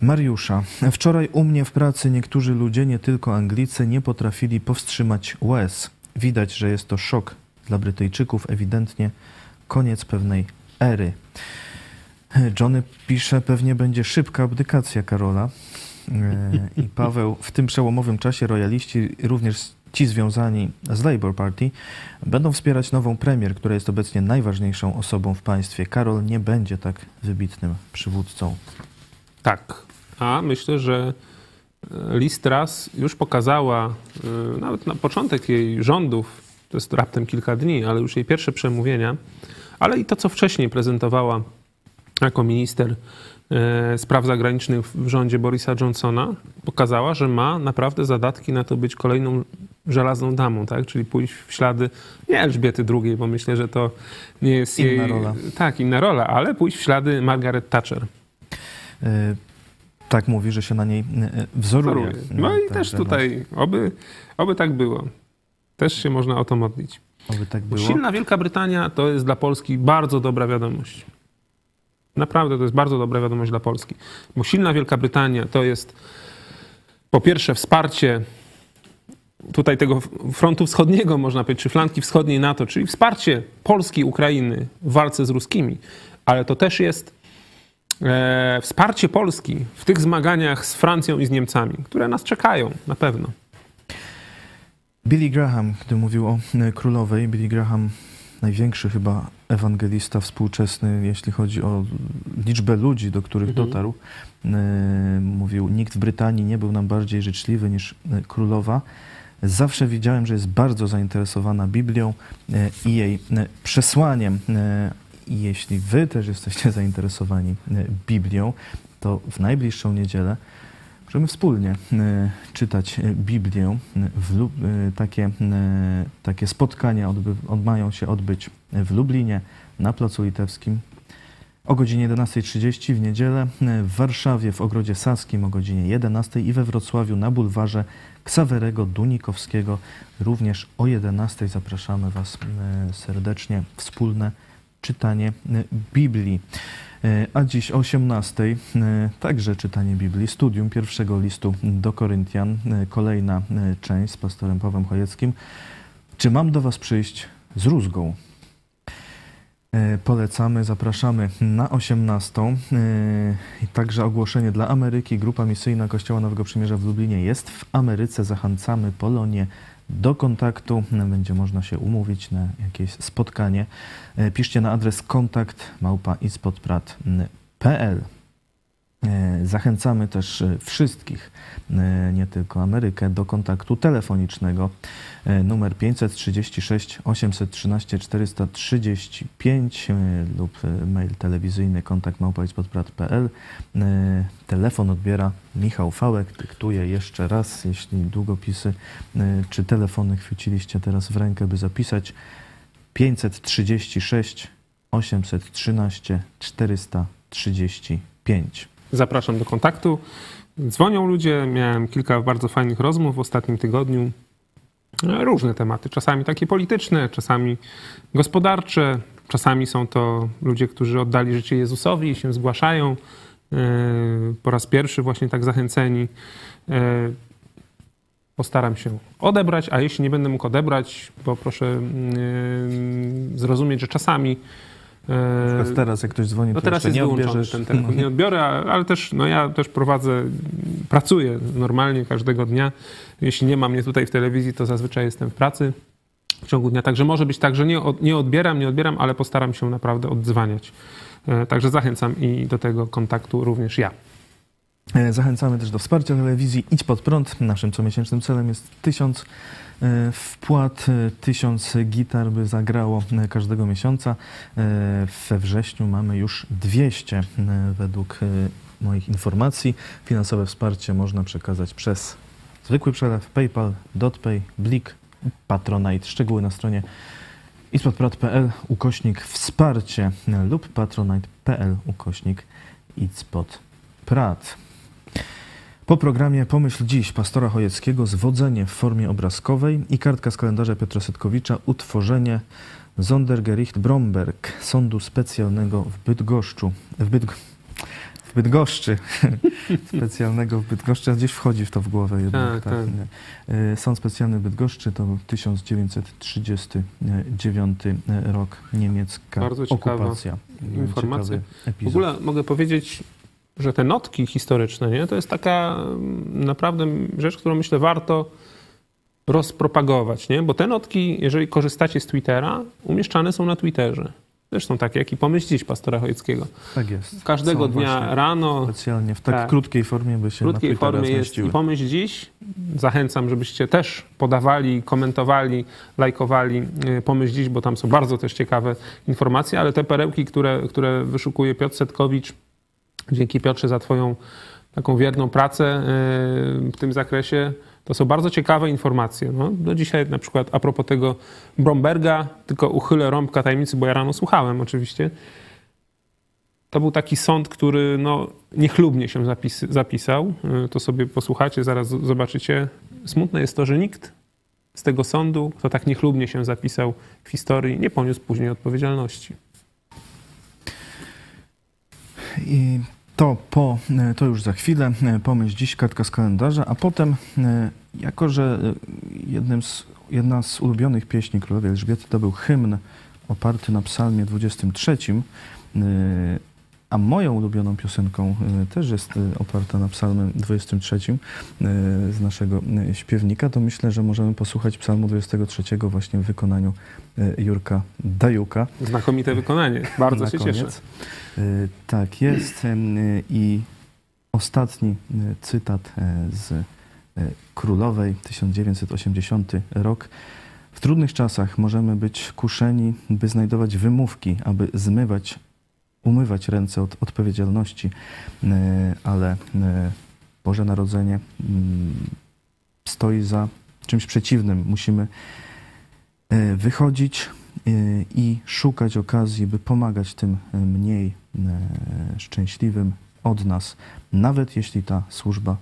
Mariusza. Wczoraj u mnie w pracy niektórzy ludzie, nie tylko Anglicy, nie potrafili powstrzymać łez. Widać, że jest to szok dla Brytyjczyków, ewidentnie koniec pewnej ery. Johnny pisze, pewnie będzie szybka abdykacja Karola. E, I Paweł, w tym przełomowym czasie rojaliści, również ci związani z Labour Party, będą wspierać nową premier, która jest obecnie najważniejszą osobą w państwie. Karol nie będzie tak wybitnym przywódcą. Tak, a myślę, że e, Listras już pokazała, e, nawet na początek jej rządów, to jest raptem kilka dni, ale już jej pierwsze przemówienia, ale i to, co wcześniej prezentowała jako minister e, spraw zagranicznych w rządzie Borisa Johnsona, pokazała, że ma naprawdę zadatki na to być kolejną żelazną damą, tak? czyli pójść w ślady nie Elżbiety II, bo myślę, że to nie jest inna jej... rola. Tak, inna rola, ale pójść w ślady Margaret Thatcher. Tak mówi, że się na niej e, wzoruje. No i też tutaj, oby, oby tak było. Też się można o to modlić. Oby tak było. Silna Wielka Brytania to jest dla Polski bardzo dobra wiadomość. Naprawdę to jest bardzo dobra wiadomość dla Polski. Bo silna Wielka Brytania to jest po pierwsze wsparcie tutaj tego frontu wschodniego, można powiedzieć, czy flanki wschodniej NATO, czyli wsparcie Polski, Ukrainy w walce z ruskimi, ale to też jest e, wsparcie Polski w tych zmaganiach z Francją i z Niemcami, które nas czekają na pewno. Billy Graham, gdy mówił o e, królowej, Billy Graham, największy chyba ewangelista współczesny, jeśli chodzi o liczbę ludzi, do których mhm. dotarł, e, mówił: Nikt w Brytanii nie był nam bardziej życzliwy niż królowa. Zawsze widziałem, że jest bardzo zainteresowana Biblią i jej przesłaniem. I jeśli Wy też jesteście (laughs) zainteresowani e, Biblią, to w najbliższą niedzielę możemy wspólnie e, czytać e, Biblię. W, takie, takie spotkania mają się odbyć w Lublinie na Placu Litewskim o godzinie 11.30 w niedzielę, w Warszawie w Ogrodzie Saskim o godzinie 11.00 i we Wrocławiu na bulwarze Ksawerego Dunikowskiego również o 11.00. Zapraszamy Was serdecznie. Wspólne czytanie e, Biblii. E, a dziś o 18 e, także czytanie Biblii, studium pierwszego listu do Koryntian, kolejna część z pastorem Pawłem Chojeckim. Czy mam do Was przyjść z rózgą? Polecamy, zapraszamy na 18. Także ogłoszenie dla Ameryki. Grupa misyjna Kościoła Nowego Przymierza w Lublinie jest w Ameryce. Zachęcamy Polonię do kontaktu. Będzie można się umówić na jakieś spotkanie. E, piszcie na adres kontakt małpa.ispodprat.pl e, Zachęcamy też e, wszystkich, nie tylko Amerykę, do kontaktu telefonicznego numer 536 813 435 lub mail telewizyjny kontakt małpa.ispodprat.pl Telefon odbiera Michał Fałek, dyktuje jeszcze raz, jeśli długopisy czy telefony chwyciliście teraz w rękę, by zapisać 536 813 435. Zapraszam do kontaktu. Dzwonią ludzie, miałem kilka bardzo fajnych rozmów w ostatnim tygodniu. Różne tematy, czasami takie polityczne, czasami gospodarcze, czasami są to ludzie, którzy oddali życie Jezusowi i się zgłaszają e, po raz pierwszy właśnie tak zachęceni. E, postaram się odebrać, a jeśli nie będę mógł odebrać, bo proszę yy, zrozumieć, że czasami yy, teraz jak ktoś dzwoni, no teraz jest nie odbierzesz. ten telefon. Nie odbiorę, ale też no ja też prowadzę, pracuję normalnie każdego dnia. Jeśli nie ma mnie tutaj w telewizji, to zazwyczaj jestem w pracy. w ciągu dnia. Także może być tak, że nie, nie odbieram, nie odbieram, ale postaram się naprawdę oddzwaniać. E, także zachęcam i do tego kontaktu również ja. E, zachęcamy też do wsparcia telewizji Idź Pod Prąd. Naszym comiesięcznym celem jest tysiąc e, wpłat, tysiąc gitar, by zagrało każdego miesiąca. We wrześniu mamy już 200 według moich informacji. Finansowe wsparcie można przekazać przez zwykły przelew PayPal, DotPay, Blik, Patronite. Szczegóły na stronie itspodprod.pl ukośnik wsparcie lub patronite.pl ukośnik itspodprat. Po programie Pomyśl Dziś pastora Chojeckiego zwodzenie w formie obrazkowej i kartka z kalendarza Piotra Setkowicza utworzenie Sondergericht Bromberg, sądu specjalnego w Bydgoszczu. W Bydg w Bydgoszczy, (laughs) specjalnego w Bydgoszczy, a gdzieś wchodzi w to w głowę jednak. Tak, tak. tak. E, sąd specjalny w Bydgoszczy to 1939 rok, niemiecka Bardzo okupacja. informacja. W ogóle mogę powiedzieć, że te notki historyczne, nie, to jest taka mm, naprawdę rzecz, którą myślę warto rozpropagować, nie? bo te notki, jeżeli korzystacie z Twittera, umieszczane są na Twitterze. Zresztą takie, jak i pomyśl dziś pastora Chojeckiego. Tak jest. Każdego Są dnia rano. Specjalnie w tak, tak, krótkiej formie by się W krótkiej formie jest i pomyśl dziś. Zachęcam, żebyście też podawali, komentowali, lajkowali y, pomyśl dziś, bo tam są bardzo też ciekawe informacje, ale te perełki, które, które wyszukuje Piotr Setkowicz, dzięki Piotrze za twoją taką wierną pracę y, w tym zakresie, to są bardzo ciekawe informacje. No, do dzisiaj na przykład a propos tego Bromberga, tylko uchylę rąbka tajemnicy, bo ja rano słuchałem oczywiście. To był taki sąd, który no, niechlubnie się zapis, zapisał. Y, to sobie posłuchacie, zaraz zobaczycie. Smutne jest to, że nikt z tego sądu, kto tak niechlubnie się zapisał w historii, nie poniósł później odpowiedzialności. I to, po, e, to już za chwilę. E, pomyśl dziś kartka z kalendarza, a potem, e, jako że jednym z, jedna z ulubionych pieśni królowej Elżbiety to był hymn oparty na psalmie 23, a moją ulubioną piosenką też jest oparta na psalmie 23 z naszego śpiewnika, to myślę, że możemy posłuchać psalmu 23 właśnie w wykonaniu Jurka Dajuka. Znakomite wykonanie, (laughs) bardzo się cieszę. E, tak jest. I ostatni cytat z Królowej, 1980 rok. W trudnych czasach możemy być kuszeni, by znajdować wymówki, aby zmywać, umywać ręce od odpowiedzialności, ale Boże Narodzenie mm, stoi za czymś przeciwnym. Musimy wychodzić i szukać okazji, by pomagać tym mniej E, szczęśliwym od nas, nawet jeśli ta służba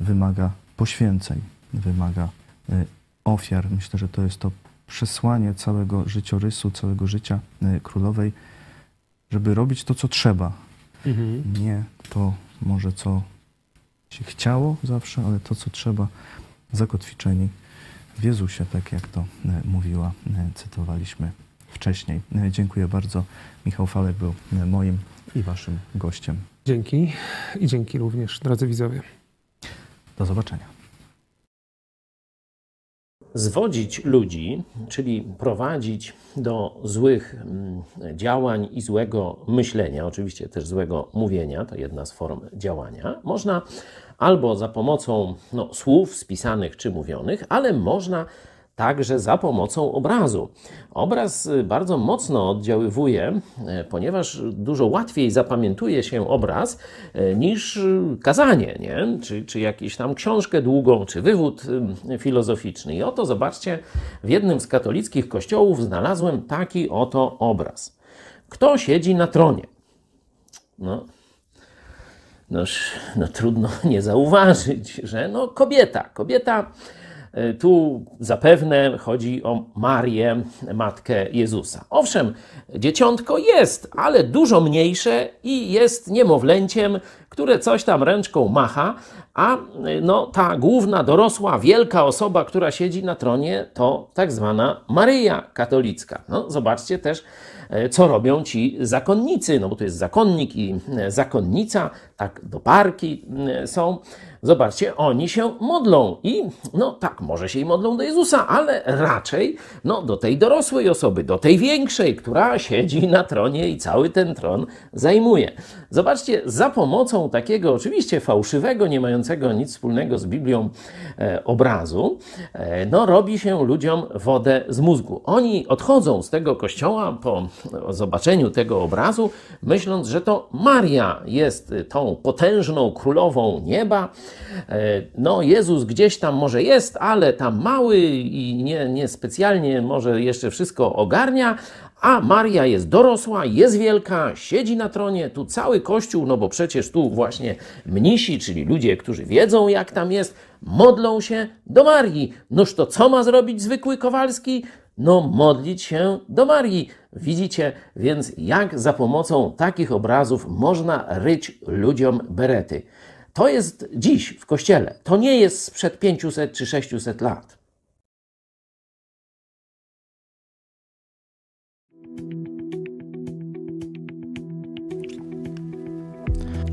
wymaga poświęceń, wymaga e, ofiar. Myślę, że to jest to przesłanie całego życiorysu, całego życia e, królowej, żeby robić to, co trzeba. Mhm. Nie to może, co się chciało zawsze, ale to, co trzeba, zakotwiczeni w Jezusie, tak jak to mówiła, cytowaliśmy wcześniej. Dziękuję bardzo. Michał Falek był moim i waszym gościem. Dzięki i dzięki również, drodzy widzowie. Do zobaczenia. Zwodzić ludzi, czyli prowadzić do złych mm, działań i złego myślenia, oczywiście też złego mówienia, to jedna z form działania, można albo za pomocą no, słów spisanych czy mówionych, ale można także za pomocą obrazu. Obraz y, bardzo mocno oddziaływuje, y, ponieważ dużo łatwiej zapamiętuje się obraz y, niż kazanie, nie? Czy, czy jakąś tam książkę długą, czy wywód filozoficzny. I oto zobaczcie, w jednym z katolickich kościołów znalazłem taki oto obraz. Kto siedzi na tronie? No, noż, no trudno (laughs) nie zauważyć, że no kobieta, kobieta E, tu zapewne chodzi o Marię, matkę Jezusa. Owszem, dzieciątko jest, ale dużo mniejsze i jest niemowlęciem, które coś tam ręczką macha, a no, ta główna, dorosła, wielka osoba, która siedzi na tronie, to tak zwana Maryja katolicka. No, zobaczcie też, e, co robią ci zakonnicy, no bo to jest zakonnik i e, zakonnica, tak do parki są. Zobaczcie, oni się modlą i no tak, może się i modlą do Jezusa, ale raczej no, do tej dorosłej osoby, do tej większej, która siedzi na tronie i cały ten tron zajmuje. Zobaczcie, za pomocą takiego oczywiście fałszywego, nie mającego nic wspólnego z Biblią e, obrazu, e, no robi się ludziom wodę z mózgu. Oni odchodzą z tego kościoła po zobaczeniu tego obrazu, myśląc, że to Maria jest tą potężną królową nieba. E, no, Jezus gdzieś tam może jest, ale tam mały i nie, nie specjalnie może jeszcze wszystko ogarnia, a Maria jest dorosła, jest wielka, siedzi na tronie, tu cały kościół, no bo przecież tu właśnie mnisi, czyli ludzie, którzy wiedzą jak tam jest, modlą się do Marii. Noż to co ma zrobić zwykły Kowalski? No modlić się do Marii. Widzicie więc, jak za pomocą takich obrazów można ryć ludziom berety. To jest dziś w kościele. To nie jest sprzed 500 czy 600 lat.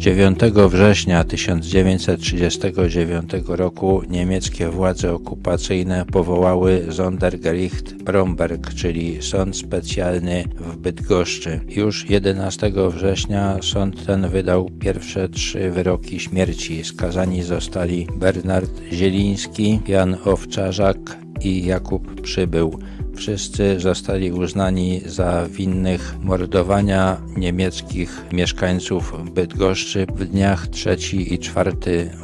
9 września 1939 roku niemieckie władze okupacyjne powołały Sondergericht Bromberg, czyli sąd specjalny w Bydgoszczy. Już 11 września sąd ten wydał pierwsze trzy wyroki śmierci. Skazani zostali Bernard Zieliński, Jan Owczarzak i Jakub Przybył. Wszyscy zostali uznani za winnych mordowania niemieckich mieszkańców Bydgoszczy w dniach 3 i 4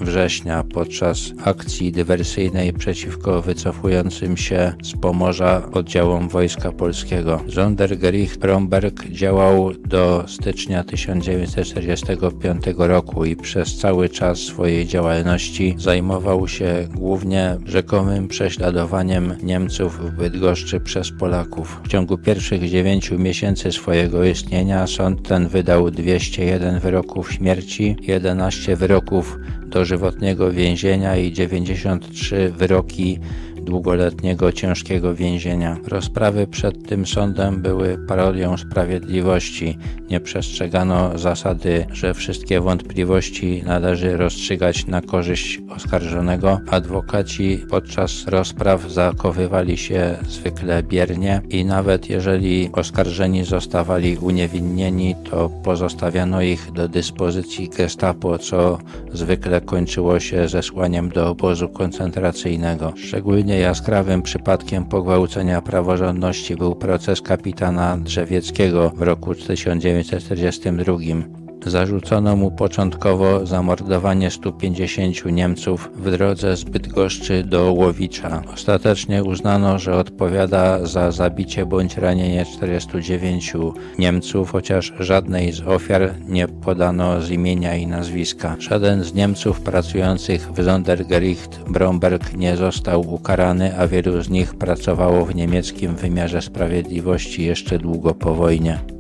września podczas akcji dywersyjnej przeciwko wycofującym się z Pomorza oddziałom Wojska Polskiego. Sondergericht Bromberg działał do stycznia 1945 roku i przez cały czas swojej działalności zajmował się głównie rzekomym prześladowaniem Niemców w Bydgoszczy przez Polaków. W ciągu pierwszych dziewięciu miesięcy swojego istnienia sąd ten wydał 201 wyroków śmierci, 11 wyroków dożywotniego więzienia i 93 wyroki długoletniego ciężkiego więzienia. Rozprawy przed tym sądem były parodią sprawiedliwości. Nie przestrzegano zasady, że wszystkie wątpliwości należy rozstrzygać na korzyść oskarżonego. Adwokaci podczas rozpraw zachowywali się zwykle biernie i nawet jeżeli oskarżeni zostawali uniewinnieni, to pozostawiano ich do dyspozycji gestapo, co zwykle kończyło się zesłaniem do obozu koncentracyjnego. Szczególnie jaskrawym przypadkiem pogwałcenia praworządności był proces kapitana Drzewieckiego w roku 1942. Zarzucono mu początkowo zamordowanie 150 Niemców w drodze z Bydgoszczy do Łowicza. Ostatecznie uznano, że odpowiada za zabicie bądź ranienie 49 Niemców, chociaż żadnej z ofiar nie podano z imienia i nazwiska. Żaden z Niemców pracujących w Sondergericht Bromberg nie został ukarany, a wielu z nich pracowało w niemieckim wymiarze sprawiedliwości jeszcze długo po wojnie.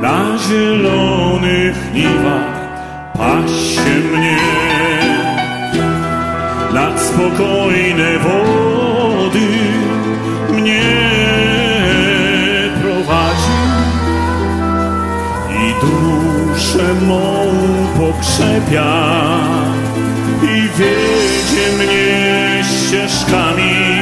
Na zielonych niwach pasie mnie. Nad spokojne wody mnie prowadzi i duszę mą pokrzepia i wiedzie mnie ścieżkami